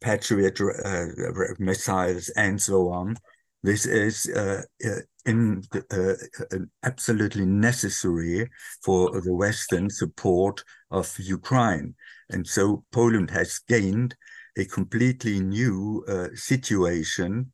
Patriot uh, missiles, and so on. This is uh, uh in uh, uh, absolutely necessary for the Western support of Ukraine, and so Poland has gained a completely new uh, situation.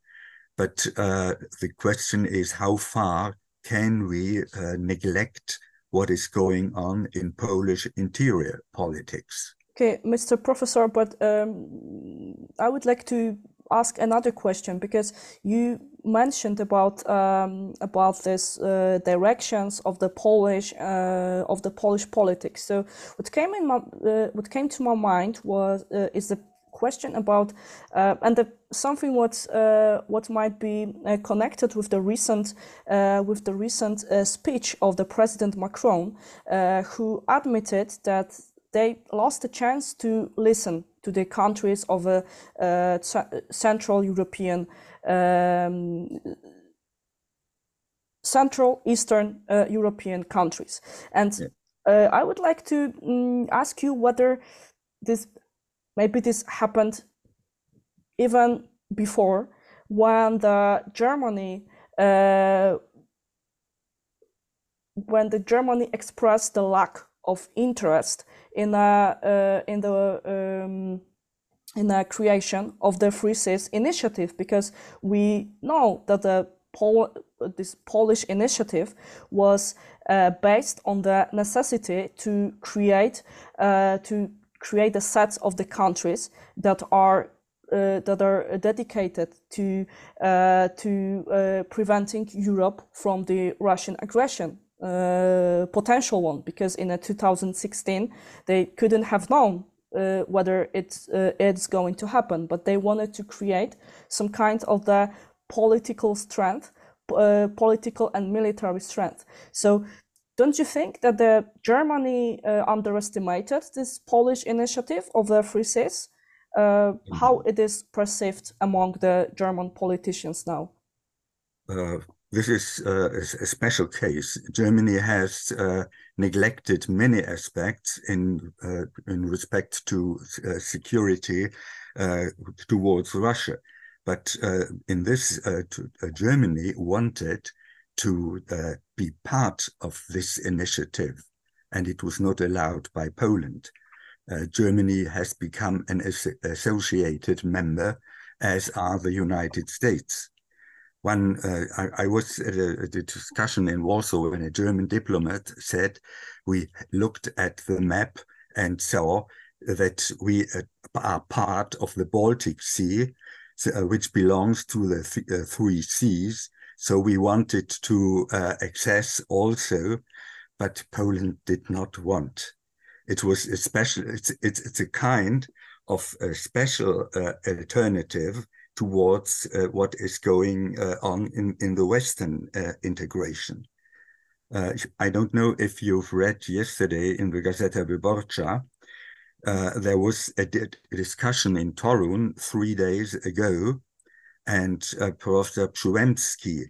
But the question is, how far can we neglect what is going on in Polish interior politics. Okay, Mr. Professor, but um, I would like to ask another question because you mentioned about um, about this uh, directions of the Polish uh, of the Polish politics. So what came in my uh, what came to my mind was uh, is the question about uh, and the, something what uh, what might be uh, connected with the recent uh, with the recent uh, speech of the President Macron, uh, who admitted that they lost the chance to listen to the countries of a Central European. Um, Central Eastern European countries, and yeah. I would like to um, ask you whether this maybe this happened even before when the Germany uh, when the Germany expressed the lack of interest in a, uh, in the um, in the creation of the Three Seas initiative because we know that the Pol- this Polish initiative was uh, based on the necessity to create uh, to create a set of the countries that are uh, that are dedicated to uh, to uh, preventing Europe from the Russian aggression uh, potential one because in 2016 they couldn't have known uh, whether it's uh, it's going to happen but they wanted to create some kind of the political strength political and military strength. So don't you think that the Germany uh, underestimated this Polish initiative of the Three Seas? Uh, mm-hmm. how it is perceived among the German politicians now? Uh, this is uh, a special case. Germany has uh, neglected many aspects in uh, in respect to security towards Russia, but in this, Germany wanted to uh, be part of this initiative, and it was not allowed by Poland. Uh, Germany has become an as associated member, as are the United States. One, uh, I, I, was at a, at a, discussion in Warsaw when a German diplomat said we looked at the map and saw that we uh, are part of the Baltic Sea, uh, which belongs to the th uh, three seas, so we wanted to uh, access also, but Poland did not want. It was a special, it's, it's, it's a kind of a special uh, alternative towards uh, what is going uh, on in, in the Western uh, integration. Uh, I don't know if you've read yesterday in the Gazeta Wyborcza, there was a, a, discussion in Torun three days ago and uh, Professor Przyłębski,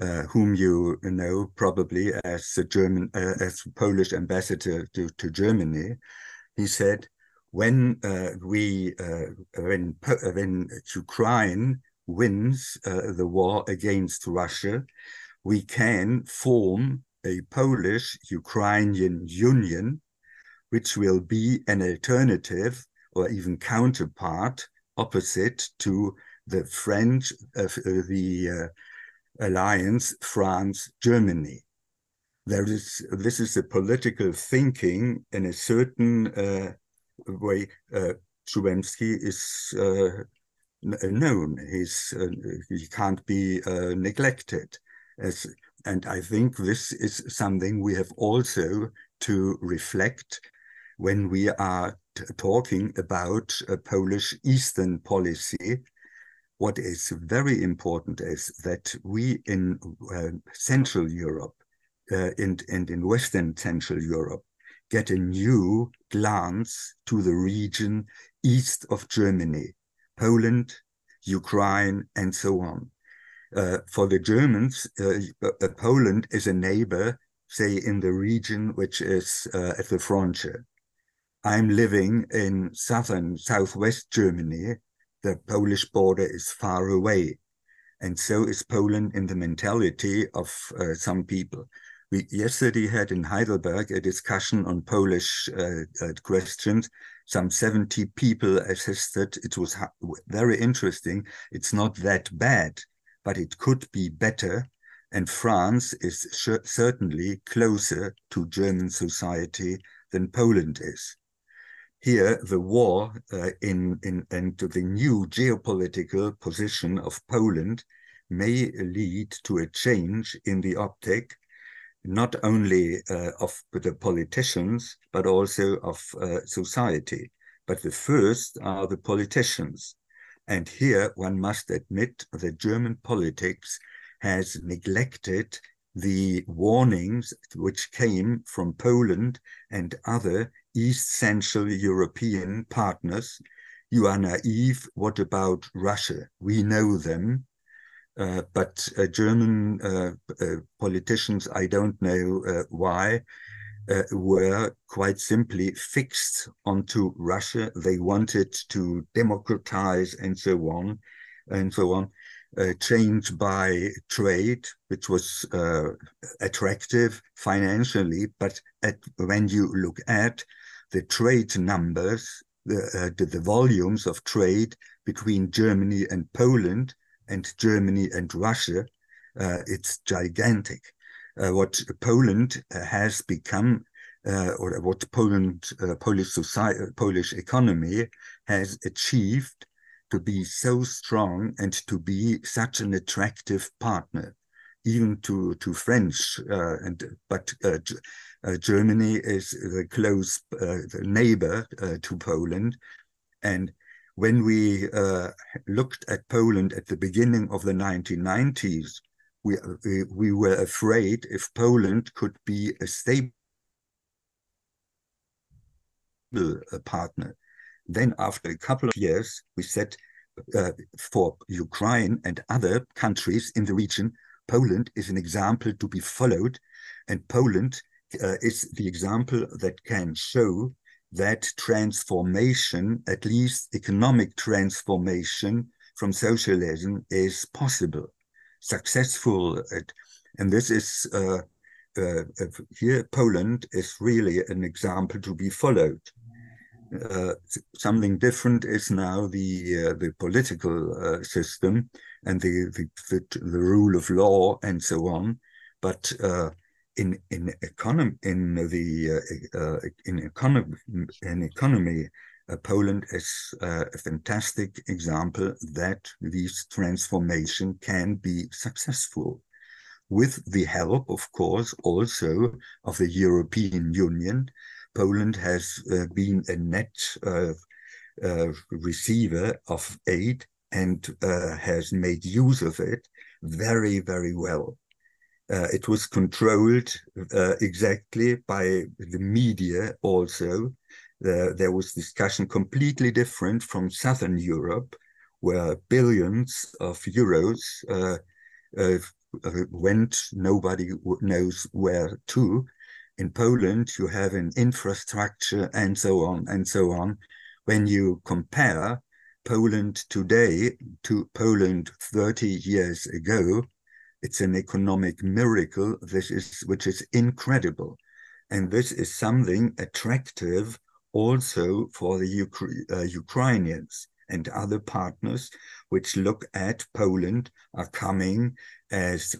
uh, whom you know probably as the German, uh, as Polish ambassador to, to Germany, he said, when we, when, when Ukraine wins the war against Russia, we can form a Polish-Ukrainian union, which will be an alternative or even counterpart opposite to the French, uh, the alliance France-Germany. There is this is a political thinking in a certain uh, way. Uh, is uh, known. He's uh, he can't be uh, neglected. As, and I think this is something we have also to reflect when we are talking about a Polish Eastern policy. What is very important is that we in uh, Central Europe uh, and, and in Western Central Europe get a new glance to the region east of Germany, Poland, Ukraine, and so on. Uh, for the Germans, uh, uh, Poland is a neighbor, say, in the region which is uh, at the frontier. I'm living in southern, southwest Germany. The Polish border is far away. And so is Poland in the mentality of uh, some people. We yesterday had in Heidelberg a discussion on Polish uh, uh, questions. Some 70 people assisted. It was very interesting. It's not that bad, but it could be better. And France is certainly closer to German society than Poland is. Here, the war uh, in, in and the new geopolitical position of Poland may lead to a change in the optic not only uh, of the politicians, but also of uh, society. But the first are the politicians. And here one must admit that German politics has neglected the warnings which came from Poland and other East Central European partners. You are naive. What about Russia? We know them. Uh, but uh, German uh, politicians, I don't know why, were quite simply fixed onto Russia. They wanted to democratize and so on, and so on. Uh, changed by trade, which was uh, attractive financially. But at, when you look at the trade numbers, the, uh, the, the, volumes of trade between Germany and Poland, and Germany and Russia, uh, it's gigantic. Uh, what Poland has become, uh, or what Poland, uh, Polish society, Polish economy has achieved to be so strong and to be such an attractive partner, even to to French. Uh, and but uh, uh, Germany is the close neighbor to Poland, and when we uh, looked at Poland at the beginning of the 1990s, we, we, we were afraid if Poland could be a stable partner. Then, after a couple of years, we said uh, for Ukraine and other countries in the region, Poland is an example to be followed, and Poland uh, is the example that can show that transformation, at least economic transformation from socialism, is possible, successful. And this is uh, uh, here, Poland is really an example to be followed. Uh, something different is now the uh, the political uh, system and the, the, the the rule of law and so on, but uh, in in economy in the uh, uh, in economy in economy uh, Poland is uh, a fantastic example that this transformation can be successful with the help of course also of the European Union. Poland has uh, been a net receiver of aid and has made use of it very very well uh, it was controlled uh, exactly by the media also. Uh, there was discussion completely different from Southern Europe, where billions of euros uh, uh, went, nobody knows where to. In Poland, you have an infrastructure and so on and so on. When you compare Poland today to Poland 30 years ago, it's an economic miracle this is which is incredible. And this is something attractive also for the Ukra- uh, ukrainians and other partners which look at poland are coming as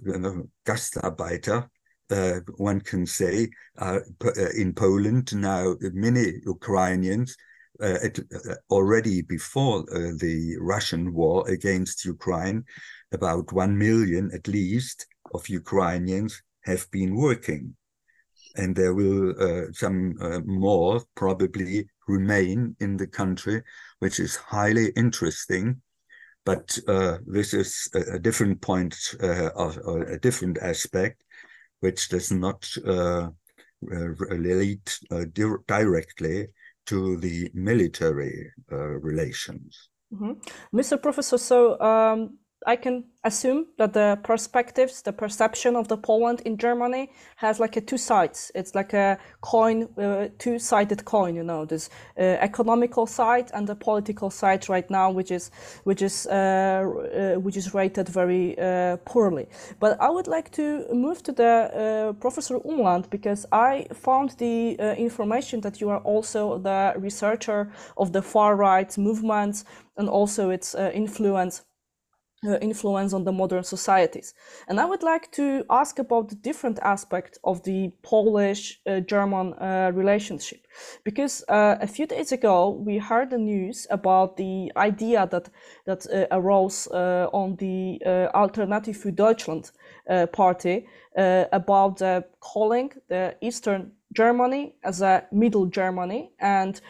Gastarbeiter, uh, one can say, uh, in Poland. Now many Ukrainians uh, at, uh, already before uh, the Russian war against Ukraine, about 1 million at least of Ukrainians have been working. And there will uh, some more probably remain in the country, which is highly interesting. But this is a, a different point of a different aspect which does not uh, uh relate uh, di directly to the military uh, relations. Mm -hmm. Mr. Professor, so um, I can assume that the perspectives, the perception of the Poland in Germany has like a two sides. It's like a coin, uh, two-sided coin. You know, this uh, economical side and the political side right now, which is which is uh, uh which is rated very uh, poorly. But I would like to move to the uh, Professor Umland because I found the information that you are also the researcher of the far right movements and also its influence influence on the modern societies. And I would like to ask about the different aspect of the Polish-German uh, uh, relationship, because uh, a few days ago we heard the news about the idea that that uh, arose uh, on the Alternative für Deutschland party about calling the Eastern Germany as a Middle Germany and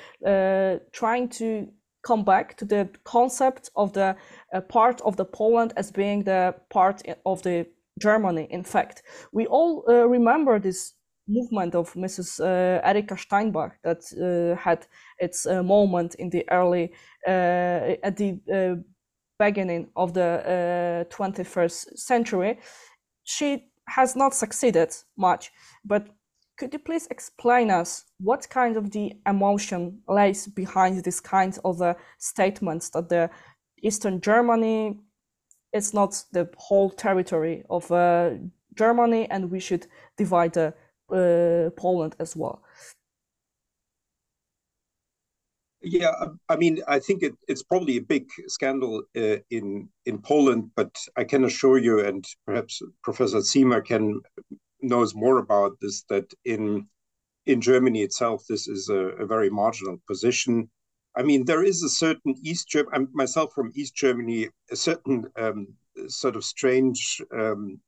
trying to come back to the concept of the uh, part of the Poland as being the part of the Germany. In fact, we all uh, remember this movement of Mrs. Uh, Erika Steinbach that uh, had its uh, moment in the early uh, at the beginning of the 21st century. She has not succeeded much, but could you please explain us what kind of the emotion lays behind this kind of uh, statements that the Eastern Germany is not the whole territory of uh, Germany and we should divide uh, Poland as well? Yeah, I mean, I think it, it's probably a big scandal uh, in in Poland, but I can assure you, and perhaps Professor Ziemer can knows more about this that in in Germany itself this is a, a very marginal position. I mean, there is a certain East Germany. I'm myself from East Germany, a certain um, sort of strange um,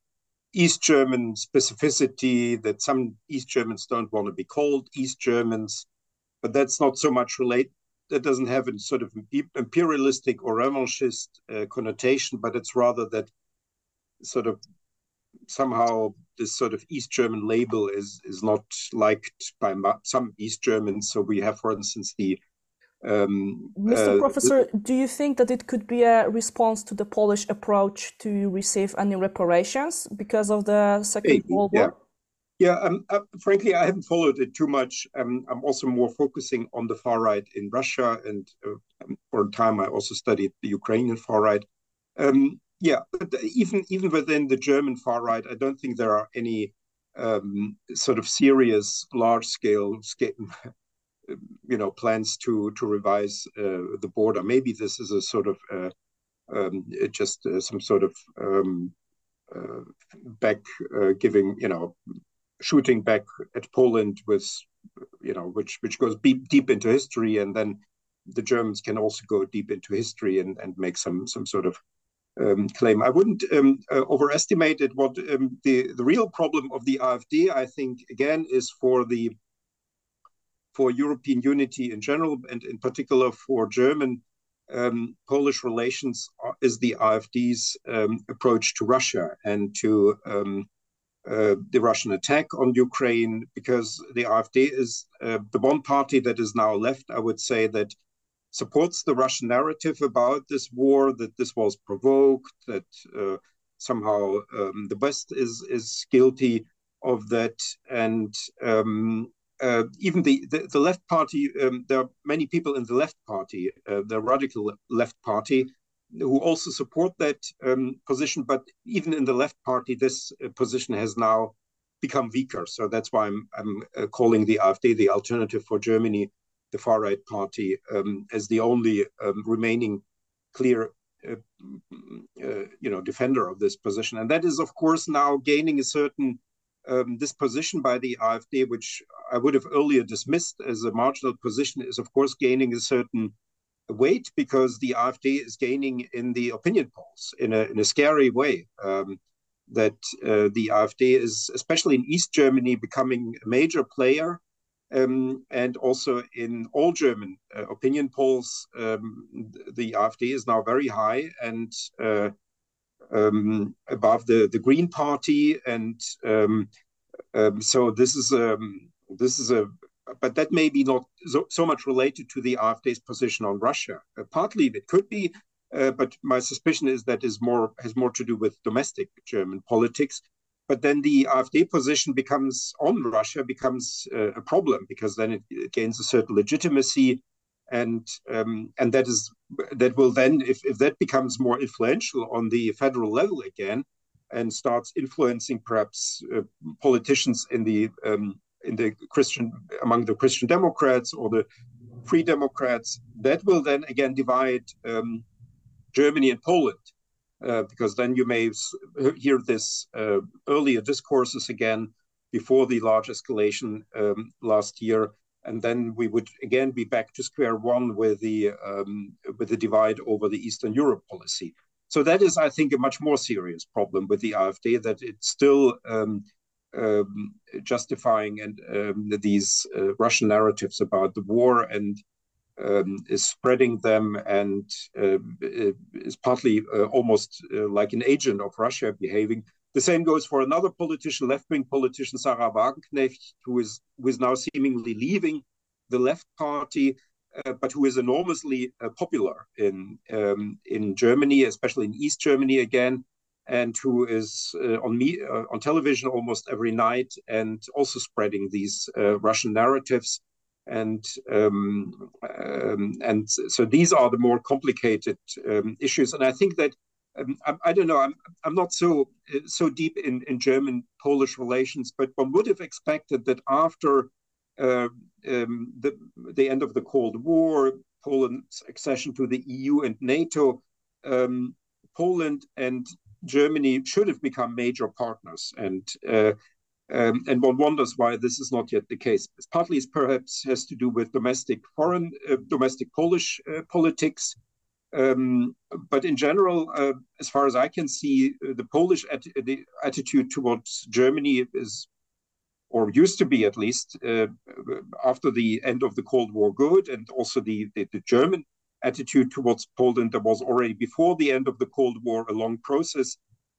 East German specificity that some East Germans don't want to be called East Germans, but that's not so much related. That doesn't have a sort of imperialistic or revanchist uh, connotation, but it's rather that sort of somehow this sort of East German label is is not liked by some East Germans. So we have, for instance, the um, Mr. Uh, Professor, do you think that it could be a response to the Polish approach to receive any reparations because of the Second maybe, World War? Yeah. Yeah, um, uh, frankly, I haven't followed it too much. Um, I'm also more focusing on the far right in Russia, and uh, um, for a time I also studied the Ukrainian far right. Um, yeah, but even even within the German far right, I don't think there are any um, sort of serious, large scale, you know, plans to to revise uh, the border. Maybe this is a sort of uh, um, just uh, some sort of um, uh, back uh, giving, you know, shooting back at Poland with, you know, which which goes deep deep into history, and then the Germans can also go deep into history and and make some some sort of um, claim. I wouldn't um, uh, overestimate it. What um, the the real problem of the AfD, I think, again, is for the for European unity in general, and in particular for German um, Polish relations, uh, is the AfD's um, approach to Russia and to um, uh, the Russian attack on Ukraine, because the AfD is uh, the one party that is now left. I would say that supports the Russian narrative about this war, that this was provoked, that uh, somehow um, the West is is guilty of that, and um, uh, even the, the, the left party. Um, there are many people in the left party, uh, the radical left party, who also support that um, position. But even in the left party, this uh, position has now become weaker. So that's why I'm I'm uh, calling the AfD the alternative for Germany the far right party um, as the only um, remaining clear uh, uh, you know defender of this position, and that is of course now gaining a certain um, disposition by the AfD, which I would have earlier dismissed as a marginal position, is of course gaining a certain weight because the AfD is gaining in the opinion polls in a in a scary way. Um, that uh, the AfD is, especially in East Germany, becoming a major player. Um, and also in all German uh, opinion polls, um, the AfD is now very high and uh, um, above the, the Green Party. And um, um, so this is um, this is a but that may be not so, so much related to the AfD's position on Russia. Uh, partly it could be, uh, but my suspicion is that is more has more to do with domestic German politics. But then the AfD position becomes on Russia becomes uh, a problem because then it, gains a certain legitimacy, and um, and that is that will then if if that becomes more influential on the federal level again, and starts influencing perhaps uh, politicians in the um, in the Christian among the Christian Democrats or the Free Democrats, that will then again divide um, Germany and Poland, uh, because then you may hear this uh, earlier discourses again before the large escalation um, last year, and then we would again be back to square one with the um, with the divide over the Eastern Europe policy. So that is, I think, a much more serious problem with the AfD that it's still um, um, justifying and um, these uh, Russian narratives about the war and um, is spreading them and uh, is partly uh, almost uh, like an agent of Russia behaving. The same goes for another politician, left-wing politician Sahra Wagenknecht, who is who is now seemingly leaving the left party, uh, but who is enormously uh, popular in um, in Germany, especially in East Germany again, and who is uh, on me on television almost every night and also spreading these Russian narratives and um, um, and so these are the more complicated um, issues. And I think that um, I, I, don't know. I'm I'm not so so deep in in German Polish relations, but one would have expected that after uh, the the end of the Cold War, Poland's accession to the EU and NATO, Poland and Germany should have become major partners and. Uh, um, and one wonders why this is not yet the case. Partly it perhaps has to do with domestic foreign, uh, domestic Polish uh, politics. Um, but in general, uh, as far as I can see, uh, the Polish at the attitude towards Germany is, or used to be at least, uh, after the end of the Cold War, good, and also the, the, the German attitude towards Poland. There was already before the end of the Cold War a long process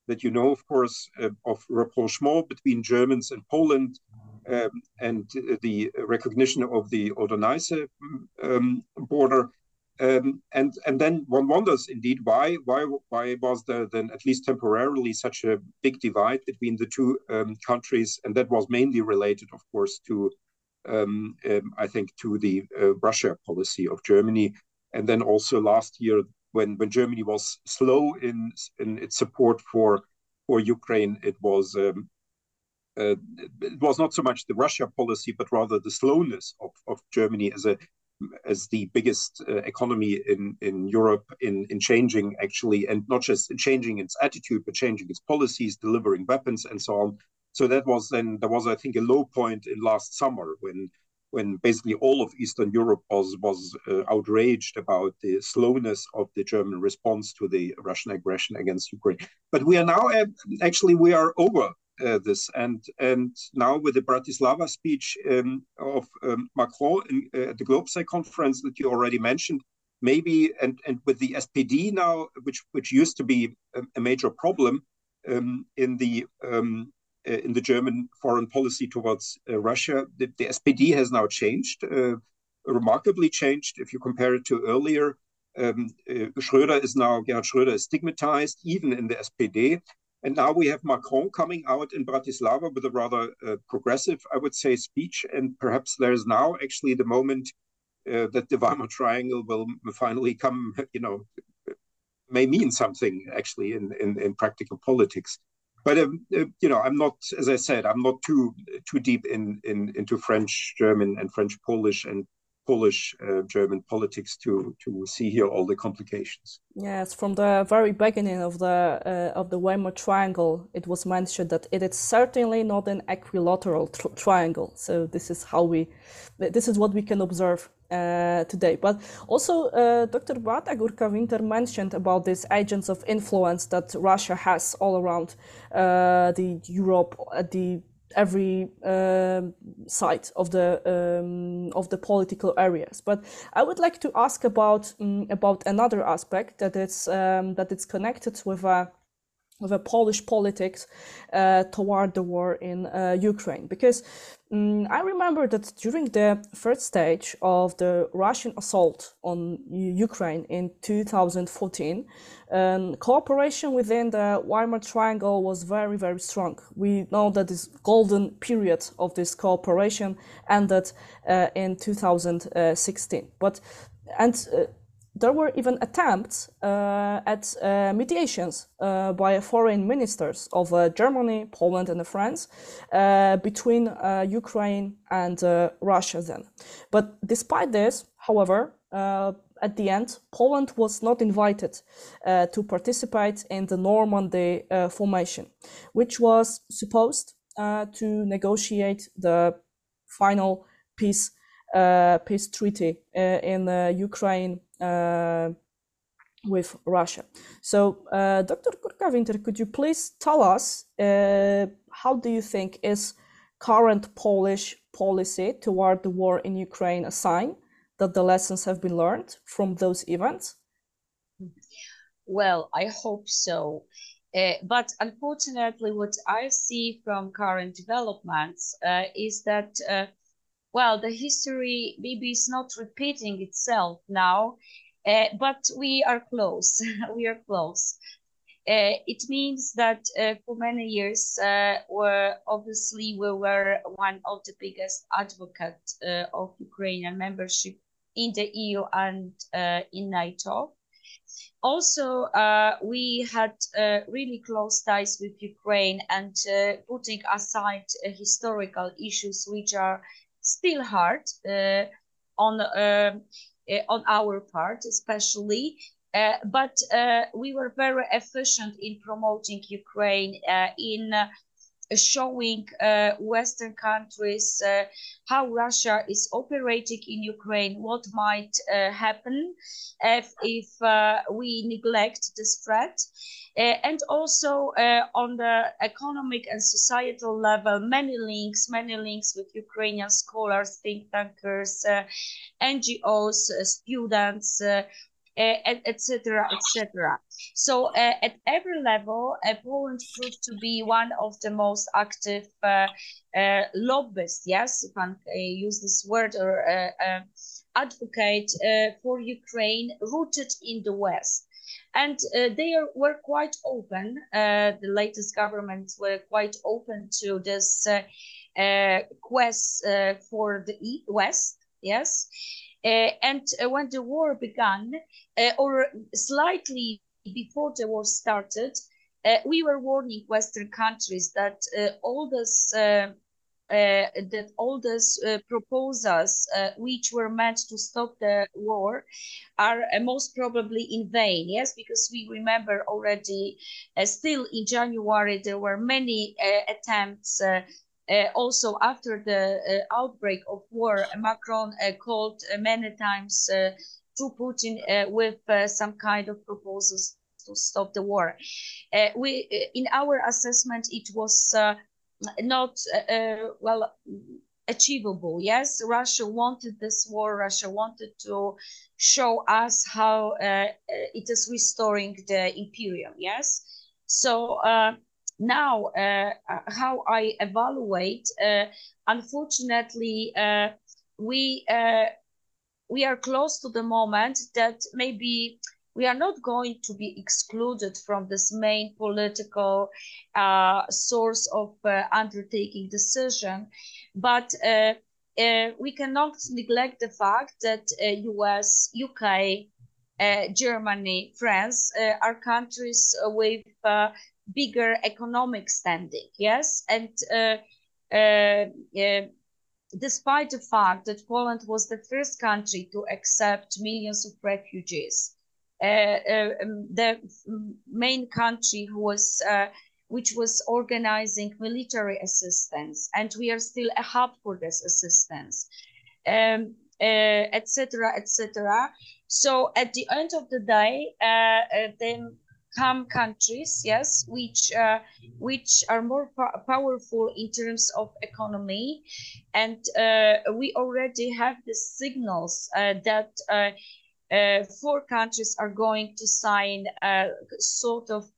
that you know, of course, uh, of rapprochement between Germans and Poland, um, and the recognition of the Oder-Neisse um, border. Um, and and then one wonders indeed why why why was there then at least temporarily such a big divide between the two um, countries, and that was mainly related, of course, to um, um, I think to the uh, Russia policy of Germany, and then also last year when when Germany was slow in in its support for for Ukraine, it was um, uh, it was not so much the Russia policy, but rather the slowness of, of Germany as a as the biggest uh, economy in, in Europe in, in changing actually, and not just changing its attitude, but changing its policies, delivering weapons and so on. So that was then there was I think a low point in last summer when when basically all of Eastern Europe was was uh, outraged about the slowness of the German response to the Russian aggression against Ukraine. But we are now uh, actually we are over uh, this, and and now with the Bratislava speech um, of um, Macron in, uh, at the GLOBSEC conference that you already mentioned, maybe and and with the SPD now, which which used to be a, a major problem um, in the um, in the German foreign policy towards uh, Russia. The, the, SPD has now changed, uh, remarkably changed if you compare it to earlier. Um, Schröder is now, Gerhard Schröder is stigmatized even in the SPD. And now we have Macron coming out in Bratislava with a rather uh, progressive, I would say, speech. And perhaps there is now actually the moment uh, that the Weimar Triangle will finally come, you know, may mean something actually in, in, in practical politics but um, uh, you know, I'm not, as I said, I'm not too too deep in, in into French, German, and French Polish and Polish German politics to to see here all the complications. Yes, from the very beginning of the of the Weimar Triangle, it was mentioned that it is certainly not an equilateral triangle. So this is how we, this is what we can observe uh, today. But also, uh, Dr. Beata Górka-Winter mentioned about these agents of influence that Russia has all around uh, the Europe at the every um, side of the um, of the political areas. But I would like to ask about um, about another aspect that is um, that it's connected with a a Polish politics uh, toward the war in uh, Ukraine. Because um, I remember that during the first stage of the Russian assault on Ukraine in 2014, um, cooperation within the Weimar Triangle was very, very strong. We know that this golden period of this cooperation ended uh, in 2016. But and uh, there were even attempts uh, at uh, mediations uh, by foreign ministers of uh, Germany, Poland, and France uh, between uh, Ukraine and Russia then. But despite this, however, at the end, Poland was not invited to participate in the Normandy formation, which was supposed to negotiate the final peace peace treaty in Ukraine with Russia. So, uh, Dr. Górka-Winter, could you please tell us uh, how do you think is current Polish policy toward the war in Ukraine a sign that the lessons have been learned from those events? Well, I hope so. Uh, but unfortunately, what I see from current developments uh, is that uh, well, the history maybe is not repeating itself now, uh, but we are close. we are close. Uh, it means that uh, for many years, were obviously we were one of the biggest advocates uh, of Ukrainian membership in the EU and in NATO. Also, we had really close ties with Ukraine and putting aside historical issues which are still hard uh, on uh, uh, on our part, especially. but we were very efficient in promoting Ukraine in showing uh, Western countries uh, how Russia is operating in Ukraine, what might uh, happen if, if we neglect this threat. and also on the economic and societal level, many links, many links with Ukrainian scholars, think tankers, NGOs, students, Eh, etc., etc. So uh, at every level, uh, Poland proved to be one of the most active uh, lobbyists, yes, if I use this word, or advocate for Ukraine rooted in the West. And they are, were quite open, the latest governments were quite open to this quest for the West, yes. Uh, and uh, when the war began, uh, or slightly before the war started, we were warning Western countries that all this uh, that all these uh, proposals uh, which were meant to stop the war are most probably in vain. Yes because we remember already still in january there were many attempts Uh, also after the uh, outbreak of war, Macron uh, called uh, many times uh, to Putin with some kind of proposals to stop the war. we, in our assessment, it was not well achievable. Yes, Russia wanted this war. Russia wanted to show us how uh, it is restoring the imperium. Yes, so uh, now uh, uh, how I evaluate, uh, unfortunately, uh, we uh, we are close to the moment that maybe we are not going to be excluded from this main political uh, source of undertaking decision, but we cannot neglect the fact that US, UK, Germany, France are countries with bigger economic standing yes and uh, uh, despite the fact that Poland was the first country to accept millions of refugees, uh, uh, um, the main country who was uh, which was organizing military assistance, and we are still a hub for this assistance, etc., um, etc. Et so at the end of the day, uh, then come countries, yes, which uh, which are more po powerful in terms of economy, and uh, we already have the signals uh, that uh, uh, four countries are going to sign a sort of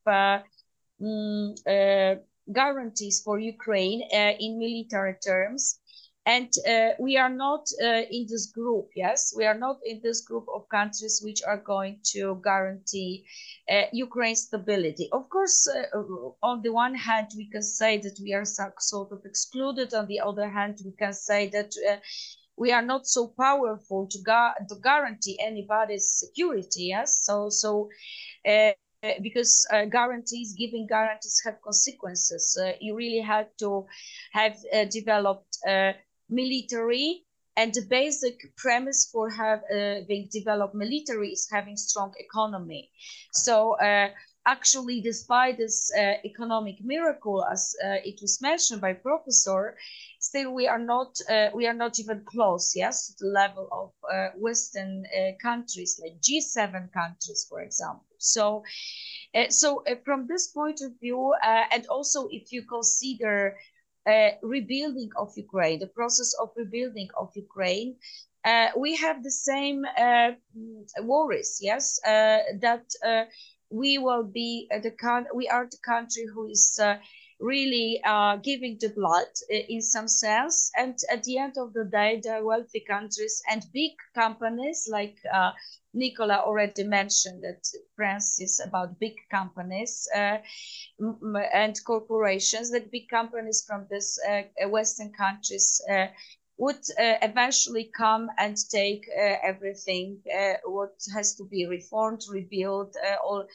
mm, guarantees for Ukraine in military terms and uh, we are not uh, in this group yes? We are not in this group of countries which are going to guarantee uh, ukraine's stability. Of course uh, on the one hand we can say that we are sort of excluded. On the other hand we can say that uh, we are not so powerful to, gu- to guarantee anybody's security yes? So so uh, because uh, guarantees, giving guarantees have consequences. Uh, you really have to have uh, developed military and the basic premise for having uh, developed military is having strong economy. So uh, actually despite this uh, economic miracle as uh, it was mentioned by professor still we are not uh, we are not even close yes to the level of uh, western countries like g7 countries for example. So so from this point of view and also if you consider uh, rebuilding of Ukraine, the process of rebuilding of Ukraine, uh, we have the same uh, worries, yes, uh, that uh, we will be the con- we are the country who is uh, really giving the blood in some sense, and at the end of the day, the wealthy countries and big companies like Nicola already mentioned that France is about big companies uh, and corporations, that big companies from these uh, Western countries uh, would uh, eventually come and take uh, everything uh, what has to be reformed, rebuilt, all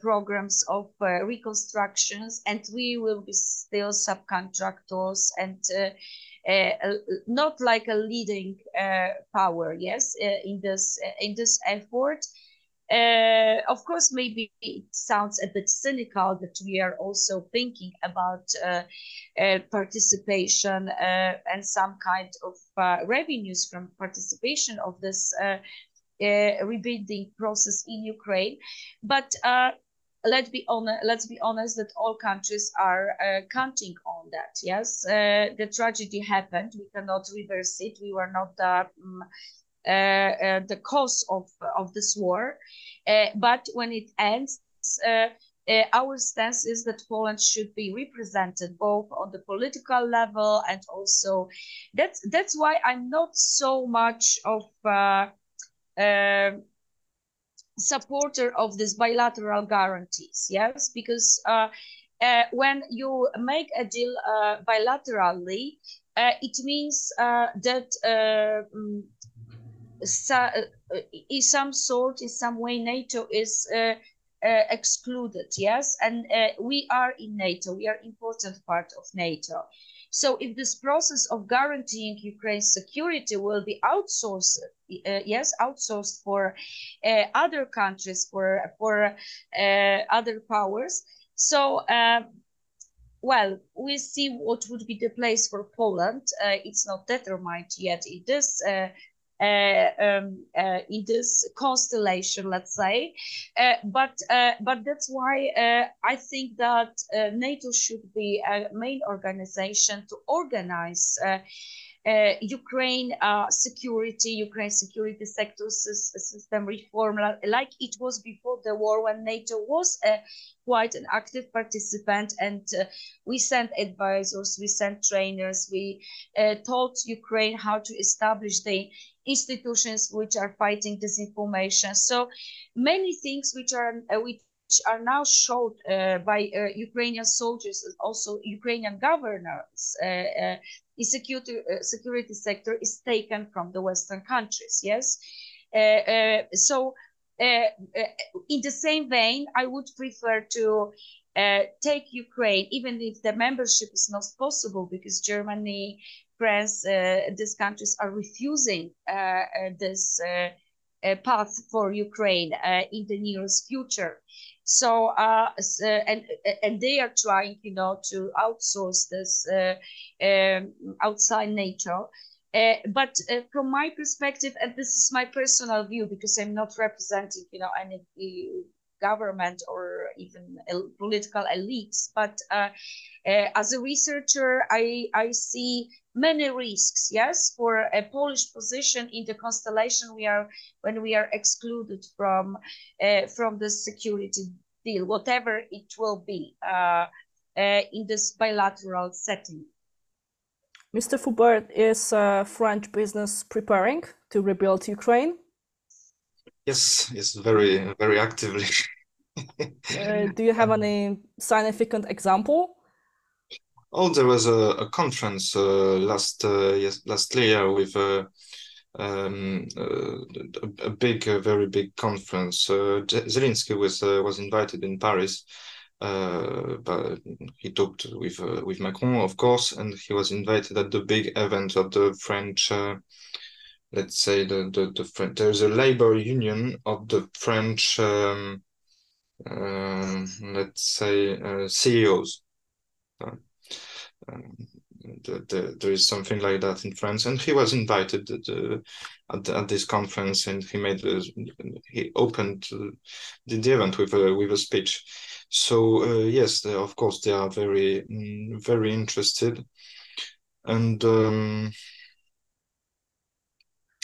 programs of reconstructions, and we will be still subcontractors and uh, not like a leading uh, power, yes, uh, in this in this effort. Uh, of course, maybe it sounds a bit cynical that we are also thinking about uh, uh, participation and some kind of revenues from participation of this rebuilding process in Ukraine. But let's be honest let's be honest that all countries are uh, counting on that yes? Uh, the tragedy happened. We cannot reverse it. We were not the um, uh, uh the cause of of this war. Uh, but when it ends uh, our stance is that Poland should be represented both on the political level and also that's that's why I'm not so much of supporter of these bilateral guarantees yes? Because uh, uh, when you make a deal uh, bilaterally uh, it means uh, that uh, mm, so, in some sort in some way nato is excluded yes? And we are in nato. We are important part of nato so if this process of guaranteeing Ukraine's security will be outsourced, uh, yes, outsourced for uh, other countries, for for uh, other powers, so. Um, well, we see what would be the place for Poland. Uh, it's not determined yet. It is uh, um, uh, in this constellation, let's say. Uh, but but that's why I think that NATO should be a main organization to organize. Uh, Ukraine uh, security, Ukraine security sector system reform, like it was before the war when NATO was uh, quite an active participant and uh, we sent advisors, we sent trainers, we uh, taught Ukraine how to establish the institutions which are fighting disinformation. So many things which are which are now showed uh, by uh, Ukrainian soldiers, and also Ukrainian governors uh, uh security, uh, security sector is taken from the Western countries. Yes, uh, so in the same vein, I would prefer to take Ukraine, even if the membership is not possible because Germany France, these countries are refusing this path for Ukraine in the nearest future. So, uh, and and they are trying, you know, to outsource this um, outside NATO. Uh, but uh, from my perspective, and this is my personal view, because I'm not representing, you know, any government or even political elites, but uh, uh, as a researcher, I, I see many risks, yes, for a Polish position in the constellation we are when we are excluded from uh, from the security deal, whatever it will be in this bilateral setting. Mr. Foubert, is uh, French business preparing to rebuild Ukraine? Yes, yes, very, very actively. uh, do you have any significant example? Oh, there was a, a conference uh, last uh, yes, last year with uh, um, uh, a, big, very big conference. Zelensky was was invited in Paris, uh, but he talked with uh, with Macron, of course, and he was invited at the big event of the French. Uh, let's say the the, the French, there's a labor union of the French. Um, uh, let's say uh, CEOs. Um, the, the, there is something like that in France, and he was invited at, at, at this conference, and he made a, he opened the, the event with a with a speech so uh, yes, they, of course they are very mm, very interested, and um,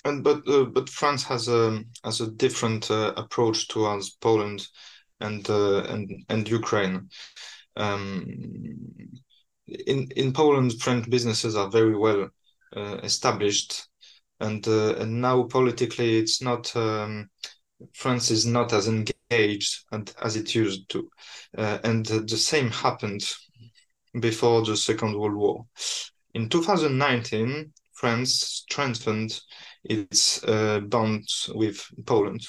and but uh, but France has a has a different uh, approach towards Poland and uh, and and Ukraine. Um, in in Poland, French businesses are very well uh, established, and uh, and now politically it's not. Um, France is not as engaged and as it used to. Uh, and the same happened before the Second World War. In 2019, France strengthened its uh, bonds with Poland.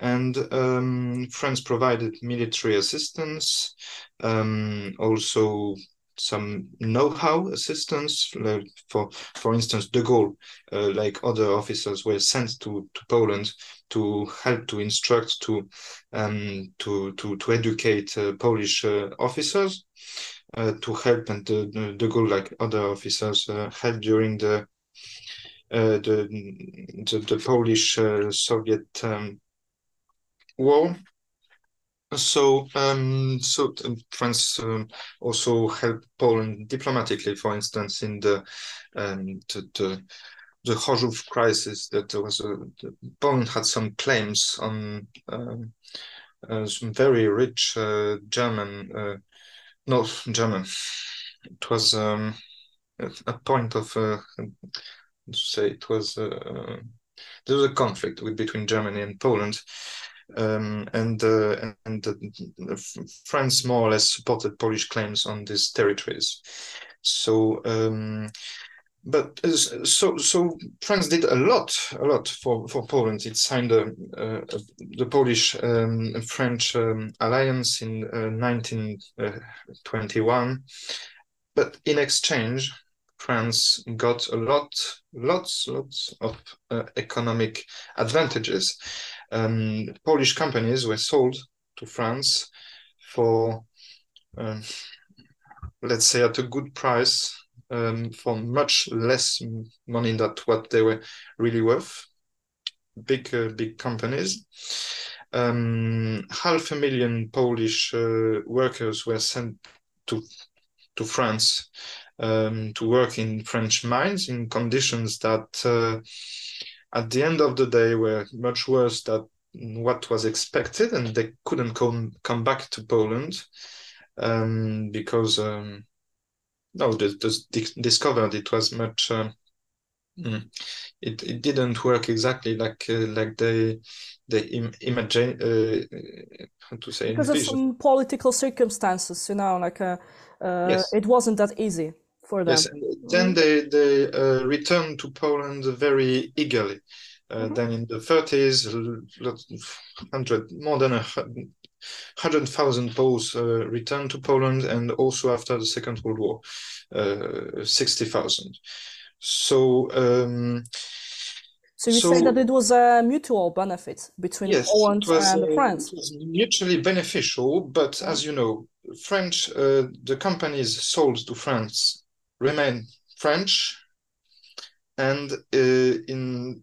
And um, France provided military assistance, um, also some know-how assistance like for for instance de gaulle uh, like other officers were sent to to poland to help to instruct to um to to to educate uh, polish uh, officers uh, to help and uh, de gaulle like other officers uh, helped during the the, the, the polish soviet um, war so, um, so France um, also helped Poland diplomatically, for instance, in the um, the, the, the Chorzów crisis. That there was a Poland had some claims on um, uh, some very rich uh, German, uh, no German. It was um, a point of uh, say it was uh, there was a conflict with, between Germany and Poland um, and uh, and uh, France more or less supported Polish claims on these territories. So. Um, but uh, so so France did a lot a lot for for Poland. It signed a, a, a the Polish um, French um, alliance in 1921, uh, but in exchange, France got a lot lots lots of uh, economic advantages um, Polish companies were sold to France for, um, let's say, at a good price um, for much less money than what they were really worth. Big, uh, big companies. Um, half a million Polish uh, workers were sent to to France um, to work in French mines in conditions that uh, at the end of the day were much worse than what was expected, and they couldn't come come back to Poland um, because um, no, they, they discovered it was much. Uh, it, it didn't work exactly like uh, like they they Im- imagine uh, how to say because of some political circumstances you know like uh, uh, yes. it wasn't that easy for them. Yes, then they they uh, returned to Poland very eagerly. Uh, mm-hmm. Then in the 30s, hundred more than a 100,000 Poles uh, returned to Poland, and also after the Second World War, uh, 60,000. So, um, so you so, say that it was a mutual benefit between yes, Poland was, and France. It was mutually beneficial, but as you know, French, uh, the companies sold to France remain French, and uh, in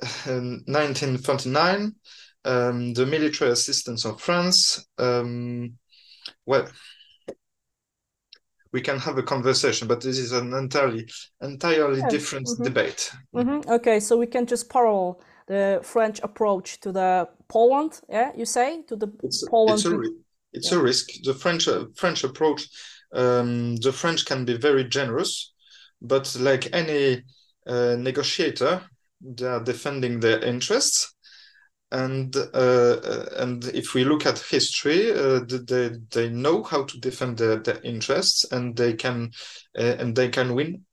1949, um, the military assistance of France, um, well, we can have a conversation, but this is an entirely entirely yeah. different mm-hmm. debate. Mm-hmm. Okay, so we can just parallel the French approach to the Poland. Yeah, you say to the it's, Poland. It's, a, it's yeah. a risk. The French uh, French approach. Um, the French can be very generous, but like any uh, negotiator, they are defending their interests and uh, and if we look at history, uh, they they know how to defend their, their interests, and they can uh, and they can win.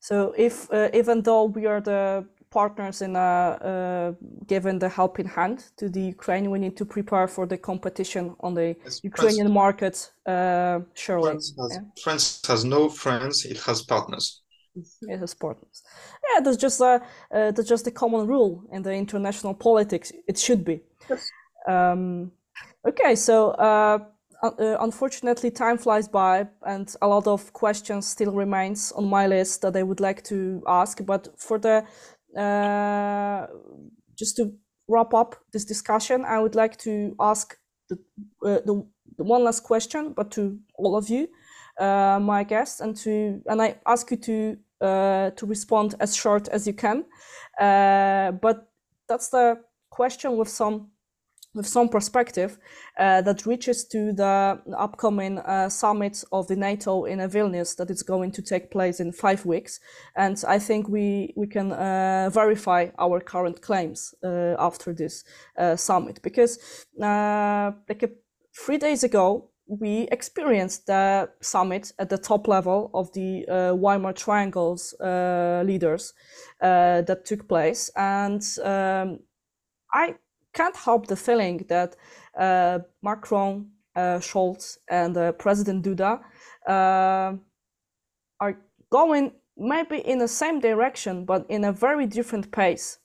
So if uh, even though we are the partners in uh, given the helping hand to the Ukraine, we need to prepare for the competition on the yes, Ukrainian France, market. Uh, surely, France has, yeah? France has no friends; it has partners. It has partners. Yeah, that's just a uh, that's just a common rule in the international politics. It should be. Yes. Um, okay, so uh, uh, unfortunately, time flies by, and a lot of questions still remains on my list that I would like to ask. But for the uh, just to wrap up this discussion, I would like to ask the, uh, the, the one last question, but to all of you uh, my guests and to and I ask you to uh, to respond as short as you can. Uh, but that's the question with some with some perspective uh, that reaches to the upcoming uh, summit of the NATO in Vilnius that is going to take place in five weeks. And I think we, we can uh, verify our current claims uh, after this summit because like a, three days ago, we experienced the summit at the top level of the uh, Weimar Triangle's uh, leaders uh, that took place. And um, I can't help the feeling that uh, Macron, uh, Scholz, and uh, President Duda are going maybe in the same direction, but in a very different pace.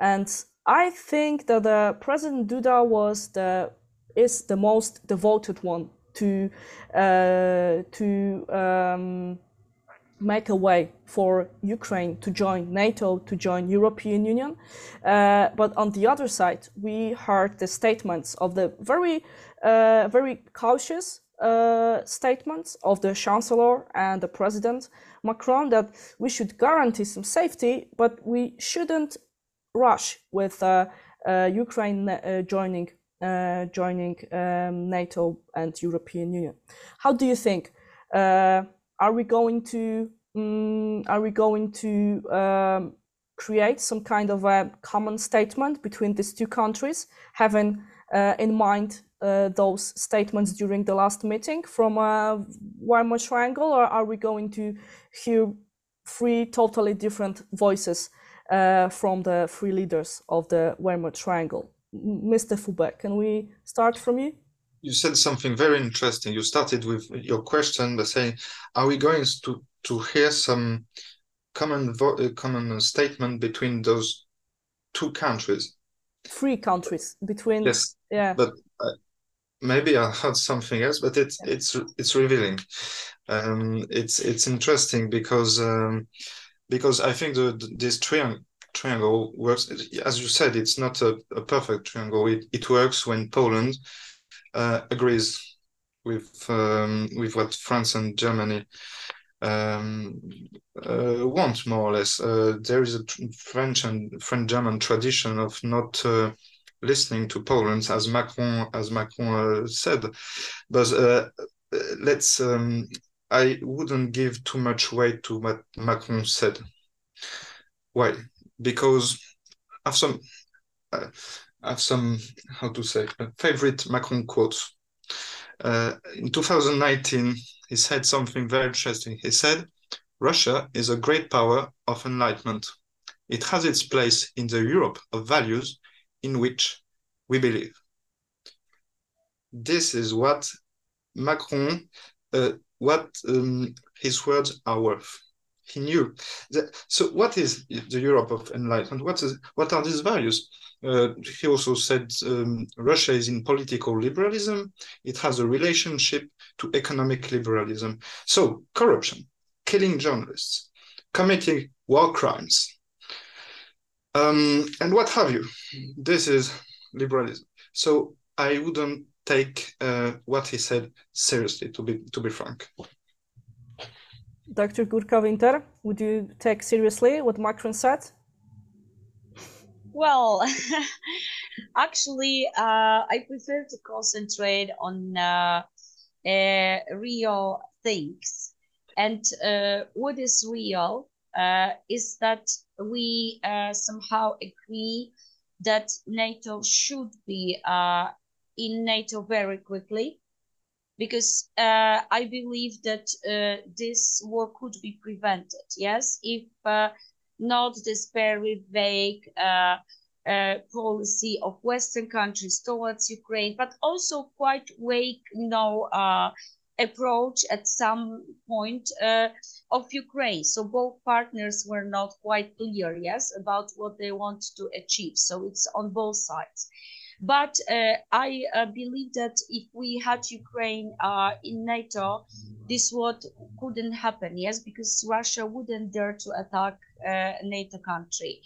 And I think that President Duda was the is the most devoted one to uh, to um, make a way for Ukraine to join NATO, to join European Union. Uh, but on the other side, we heard the statements of the very, uh, very cautious uh, statements of the Chancellor and the President Macron that we should guarantee some safety, but we shouldn't rush with uh, uh, Ukraine joining uh, joining um, NATO and European Union. How do you think? Are we going to um, are we going to um, create some kind of a common statement between these two countries, having uh, in mind uh, those statements during the last meeting from uh, Weimar Triangle, or are we going to hear three totally different voices uh, from the three leaders of the Weimar Triangle? Mr. Foubert, can we start from you? You said something very interesting. You started with your question by saying, "Are we going to to hear some common uh, common statement between those two countries?" Three countries between. Yes. Yeah. But uh, maybe I heard something else, but it's yeah. it's it's revealing. Um, it's it's interesting because um, because I think the, the this triangle triangle works. As you said, it's not a, a perfect triangle. It, it works when Poland uh, agrees with um, with what France and Germany um, uh, want, more or less. Uh, there is a French and French German tradition of not uh, listening to Poland, as Macron as Macron uh, said. But uh, let's. Um, I wouldn't give too much weight to what Macron said. Why? because some uh, I have some how to say favorite Macron quotes. Uh, in 2019, he said something very interesting. He said, "Russia is a great power of enlightenment. It has its place in the Europe of values in which we believe." This is what Macron, uh, what um, his words are worth. He knew. So, what is the Europe of enlightenment? What is what are these values? Uh, he also said um, Russia is in political liberalism. It has a relationship to economic liberalism. So, corruption, killing journalists, committing war crimes, um, and what have you. This is liberalism. So, I wouldn't take uh, what he said seriously, to be to be frank. Dr. Górka-Winter, would you take seriously what Macron said? Well, actually, uh, I prefer to concentrate on uh, uh, real things. And uh, what is real uh, is that we uh, somehow agree that NATO should be in NATO very quickly because uh, I believe that uh, this war could be prevented. Yes, if uh, not this very vague uh, uh, policy of Western countries towards Ukraine, but also quite vague, you know, uh, approach at some point of Ukraine. So both partners were not quite clear, yes, about what they want to achieve. So it's on both sides. But uh, I uh, believe that if we had Ukraine uh, in NATO, this would couldn't happen. Yes, because Russia wouldn't dare to attack a NATO country.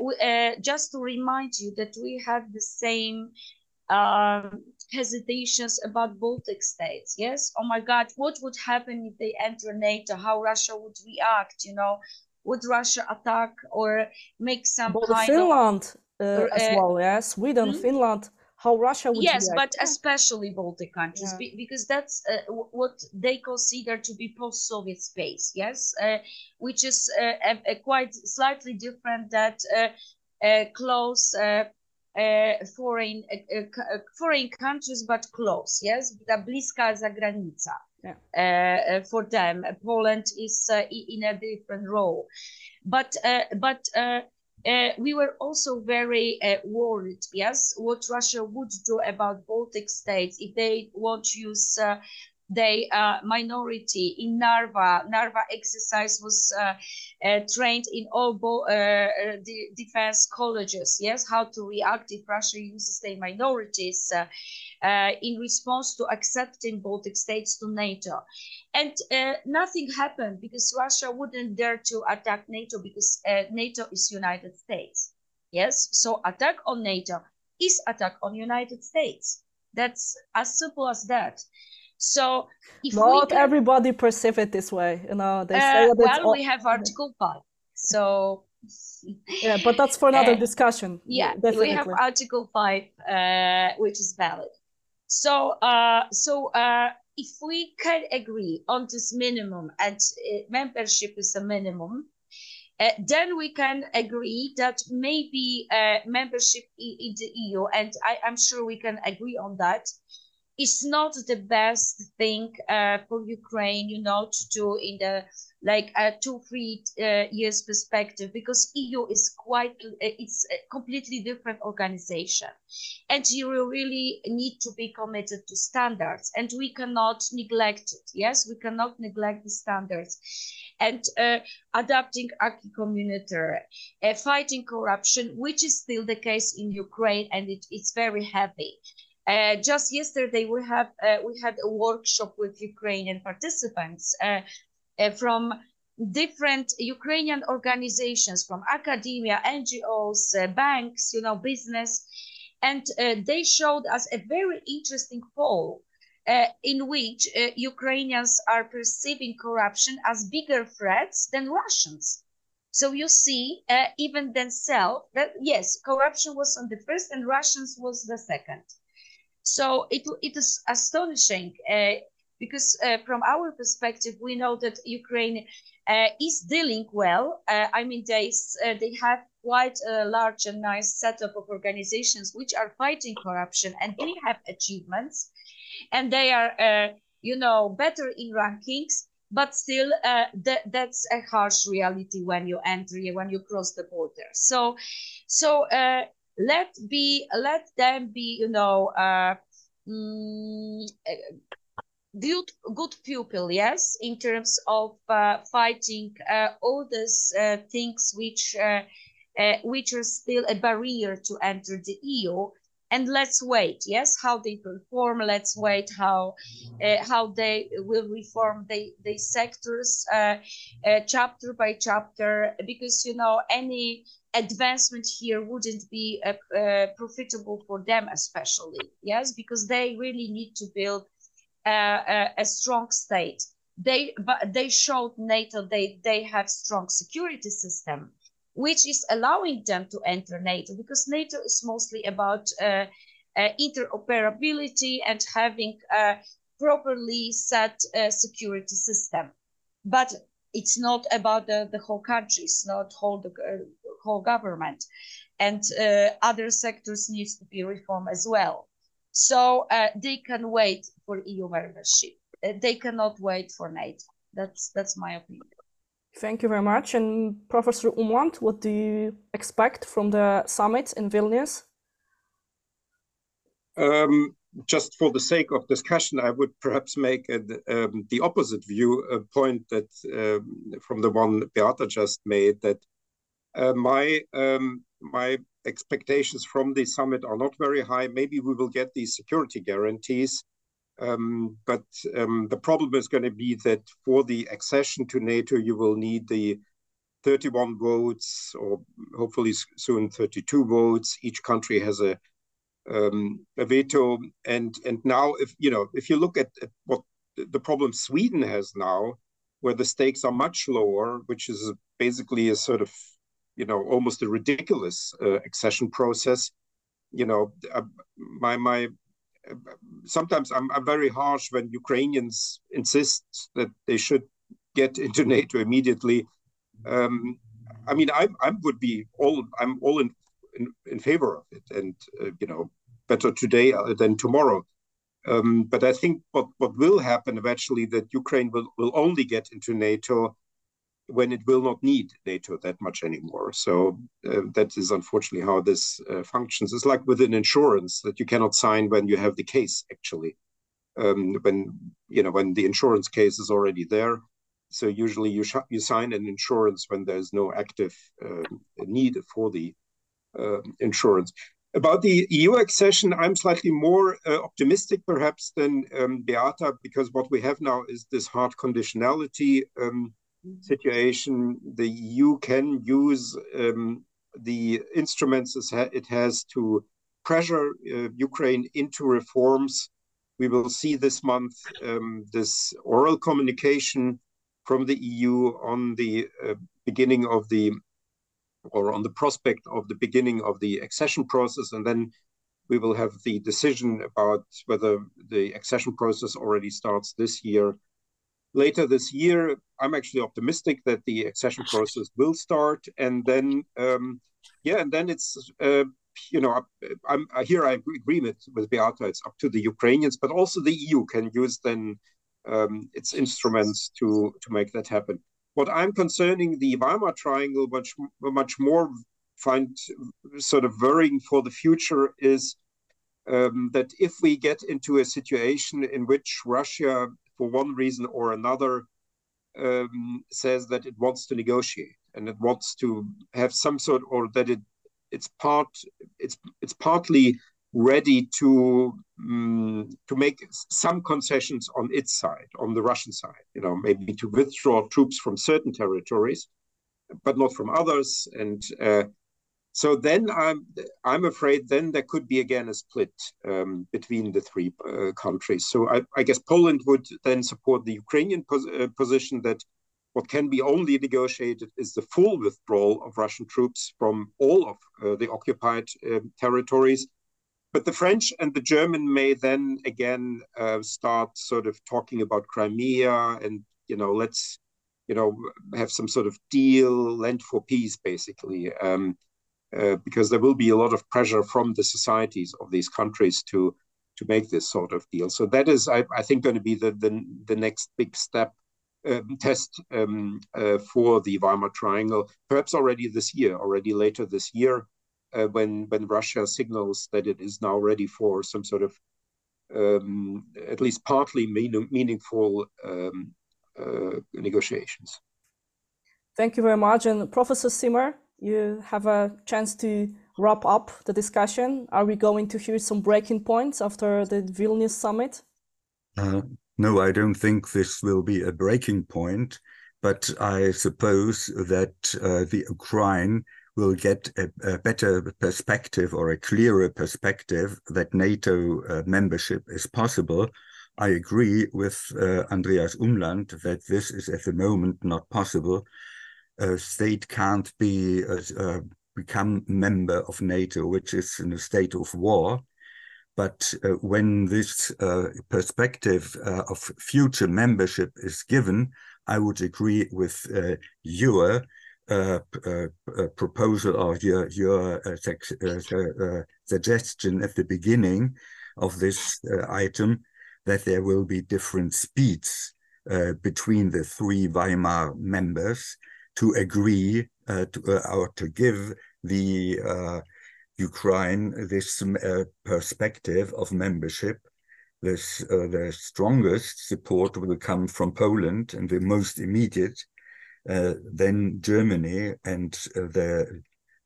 We, just to remind you that we have the same um, hesitations about Baltic states. Yes. Oh my God, what would happen if they enter NATO? How Russia would react? You know, would Russia attack or make some but kind Finland, of uh, as well, yeah, Sweden, hmm? Finland, how Russia would yes, react. but especially Baltic countries Yeah. be- because that's uh, what they consider to be post-Soviet space. Yes, uh, which is uh, a, a quite slightly different that uh, uh, close. Uh, uh, foreign uh, uh, uh, foreign countries, but close. Yes, bliska zagranica. Yeah. Uh, uh, for them, Poland is uh, in a different role, but uh, but uh, we were also very uh, worried, yes, what Russia would do about Baltic states if they want to use uh, their uh, minority in Narva. Narva exercise was uh, uh, trained in all bo- uh, uh, the defense colleges, yes, how to react if Russia uses their minorities uh, in response to accepting Baltic states to NATO. And nothing happened because Russia wouldn't dare to attack NATO because NATO is United States. Yes, so attack on NATO is attack on United States. That's as simple as that. So Not can- everybody perceive it this way. You know, they uh, say that well, all- we have Article Five, so yeah, but that's for another uh, discussion. yeah, definitely. we have Article Five, uh, which is valid. So, uh, so uh, if we can agree on this minimum and membership is a minimum, uh, then we can agree that maybe uh, membership in, in the EU, and I, I'm sure we can agree on that, is not the best thing uh, for Ukraine, you know, to do in the like a two, three uh, years perspective, because EU is quite, uh, it's a completely different organization, and you really need to be committed to standards, and we cannot neglect it. Yes, we cannot neglect the standards, and uh, adapting acquis communautaire, uh, fighting corruption, which is still the case in Ukraine, and it, it's very heavy. Uh, just yesterday, we have uh, we had a workshop with Ukrainian participants uh, uh, from different Ukrainian organizations, from academia, NGOs, uh, banks, you know, business, and they showed us a very interesting poll uh, in which uh, Ukrainians are perceiving corruption as bigger threats than Russians. So you see, uh, even themselves, that yes, corruption was on the first and Russians was the second. So it, it is astonishing uh, because uh, from our perspective, we know that Ukraine uh, is dealing well. Uh, I mean, they, uh, they have quite a large and nice setup of organizations which are fighting corruption and they have achievements and they are, uh, you know, better in rankings. But still, that that's a harsh reality when you enter, when you cross the border. So, so let be let them be you know uh, um, good good pupil yes in terms of uh, fighting uh, all these uh, things which uh, uh, which are still a barrier to enter the eu and let's wait yes how they perform let's wait how uh, how they will reform the the sectors chapter by chapter because you know any advancement here wouldn't be profitable for them especially yes because they really need to build a, a strong state. They but they showed NATO they they have strong security system, which is allowing them to enter NATO because NATO is mostly about uh, uh, interoperability and having a properly set uh, security system. But it's not about the, the whole country, it's not whole the uh, whole government, and uh, other sectors needs to be reformed as well. So uh, they can wait for EU membership. Uh, they cannot wait for NATO. That's that's my opinion. Thank you very much. And Professor Umland, what do you expect from the summit in Vilnius? Um, just for the sake of discussion, I would perhaps make a, um, the opposite view, a point that um, from the one Beata just made, that my um, my expectations from the summit are not very high. Maybe we will get these security guarantees. Um, but um, the problem is going to be that for the accession to NATO, you will need the 31 votes, or hopefully soon 32 votes. Each country has a um, a veto, and and now if you know if you look at, at what the problem Sweden has now, where the stakes are much lower, which is basically a sort of you know almost a ridiculous uh, accession process. You know uh, my my sometimes I'm, I'm very harsh when ukrainians insist that they should get into nato immediately. Um, i mean i i would be all i'm all in in, in favor of it and uh, you know better today uh, than tomorrow. Um, but i think what what will happen eventually that ukraine will will only get into nato when it will not need NATO that much anymore. So uh, that is unfortunately how this uh, functions. It's like with an insurance that you cannot sign when you have the case actually. Um, when you know when the insurance case is already there. So usually you you sign an insurance when there's no active uh, need for the um, insurance. About the EU accession, I'm slightly more uh, optimistic perhaps than um, Beata because what we have now is this hard conditionality um, situation, the EU can use um, the instruments it has to pressure uh, Ukraine into reforms. We will see this month um, this oral communication from the EU on the uh, beginning of the or on the prospect of the beginning of the accession process, and then we will have the decision about whether the accession process already starts this year later this year, I'm actually optimistic that the accession process will start, and then um, yeah, and then it's uh, you know I'm here I agree with with Beata. It's up to the Ukrainians, but also the EU can use then um, its instruments to to make that happen. What I'm concerning the Weimar Triangle much much more find sort of worrying for the future is um, that if we get into a situation in which Russia for one reason or another, um, says that it wants to negotiate and it wants to have some sort, or that it it's part it's it's partly ready to um, to make some concessions on its side, on the Russian side. You know, maybe to withdraw troops from certain territories, but not from others, and uh, so then I'm I'm afraid then there could be again a split um, between the three uh, countries. So I, I, guess Poland would then support the Ukrainian pos uh, position that what can be only negotiated is the full withdrawal of Russian troops from all of uh, the occupied uh, territories. But the French and the German may then again uh, start sort of talking about Crimea and you know let's you know have some sort of deal, lend for peace, basically. Um, uh, because there will be a lot of pressure from the societies of these countries to to make this sort of deal. So that is, I, I think, going to be the the, the next big step um, test um, uh, for the Weimar Triangle, perhaps already this year, already later this year, uh, when when Russia signals that it is now ready for some sort of um, at least partly mean, meaningful um, uh, negotiations. Thank you very much. And Professor Ziemer, you have a chance to wrap up the discussion. Are we going to hear some breaking points after the Vilnius summit? Uh, no, I don't think this will be a breaking point, but I suppose that uh, the Ukraine will get a, a, better perspective or a clearer perspective that NATO uh, membership is possible. I agree with uh, Andreas Umland that this is at the moment not possible. A state can't be uh, uh, become member of NATO, which is in a state of war. But uh, when this uh, perspective uh, of future membership is given, I would agree with uh, your uh, uh, proposal or your your suggestion at the beginning of this item that there will be different speeds between the three Weimar members to agree to, or to give the Ukraine this uh, perspective of membership. This, uh, the strongest support will come from Poland and the most immediate, uh, then Germany, and uh, the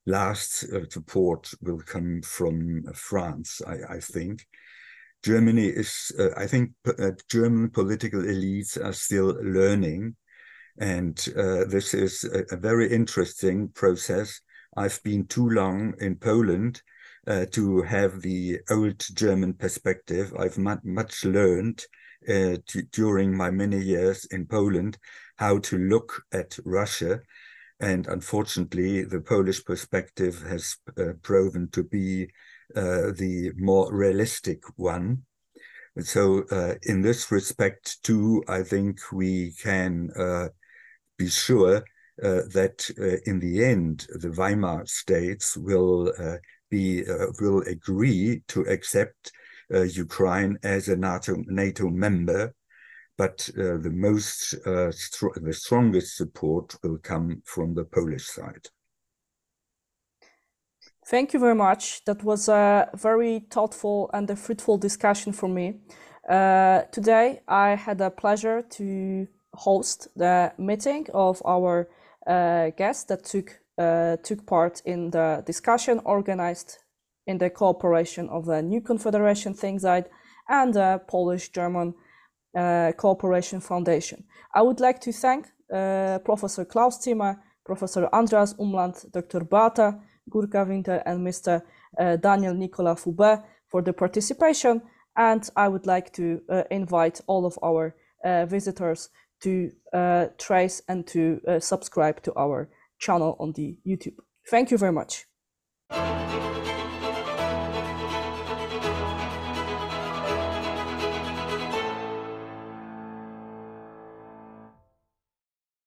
last uh, support will come from France, I, I think. Germany is, uh, I think, German political elites are still learning. And this is a, a very interesting process I've been too long in Poland uh, to have the old German perspective. I've much learned uh, during my many years in Poland how to look at Russia. And unfortunately, the Polish perspective has uh, proven to be uh, the more realistic one. So, uh, in this respect, too, I think we can uh, be sure uh, that uh, in the end the Weimar states will uh, be will agree to accept Ukraine as a NATO NATO member, but the most the strongest support will come from the Polish side. Thank you very much. That was a very thoughtful and a fruitful discussion for me. Uh, today, I had a pleasure to host the meeting of our uh, guests that took uh, took part in the discussion organized in the cooperation of the New Confederation Think Site and the Polish-German uh, Cooperation Foundation. I would like to thank Professor Klaus Ziemer, Professor Andreas Umland, Dr. Beata Górka-Winter, and Mr. Daniel Nicolas Foubert for the participation. And I would like to invite all of our visitors to uh, trace and to uh, subscribe to our channel on the YouTube. Thank you very much.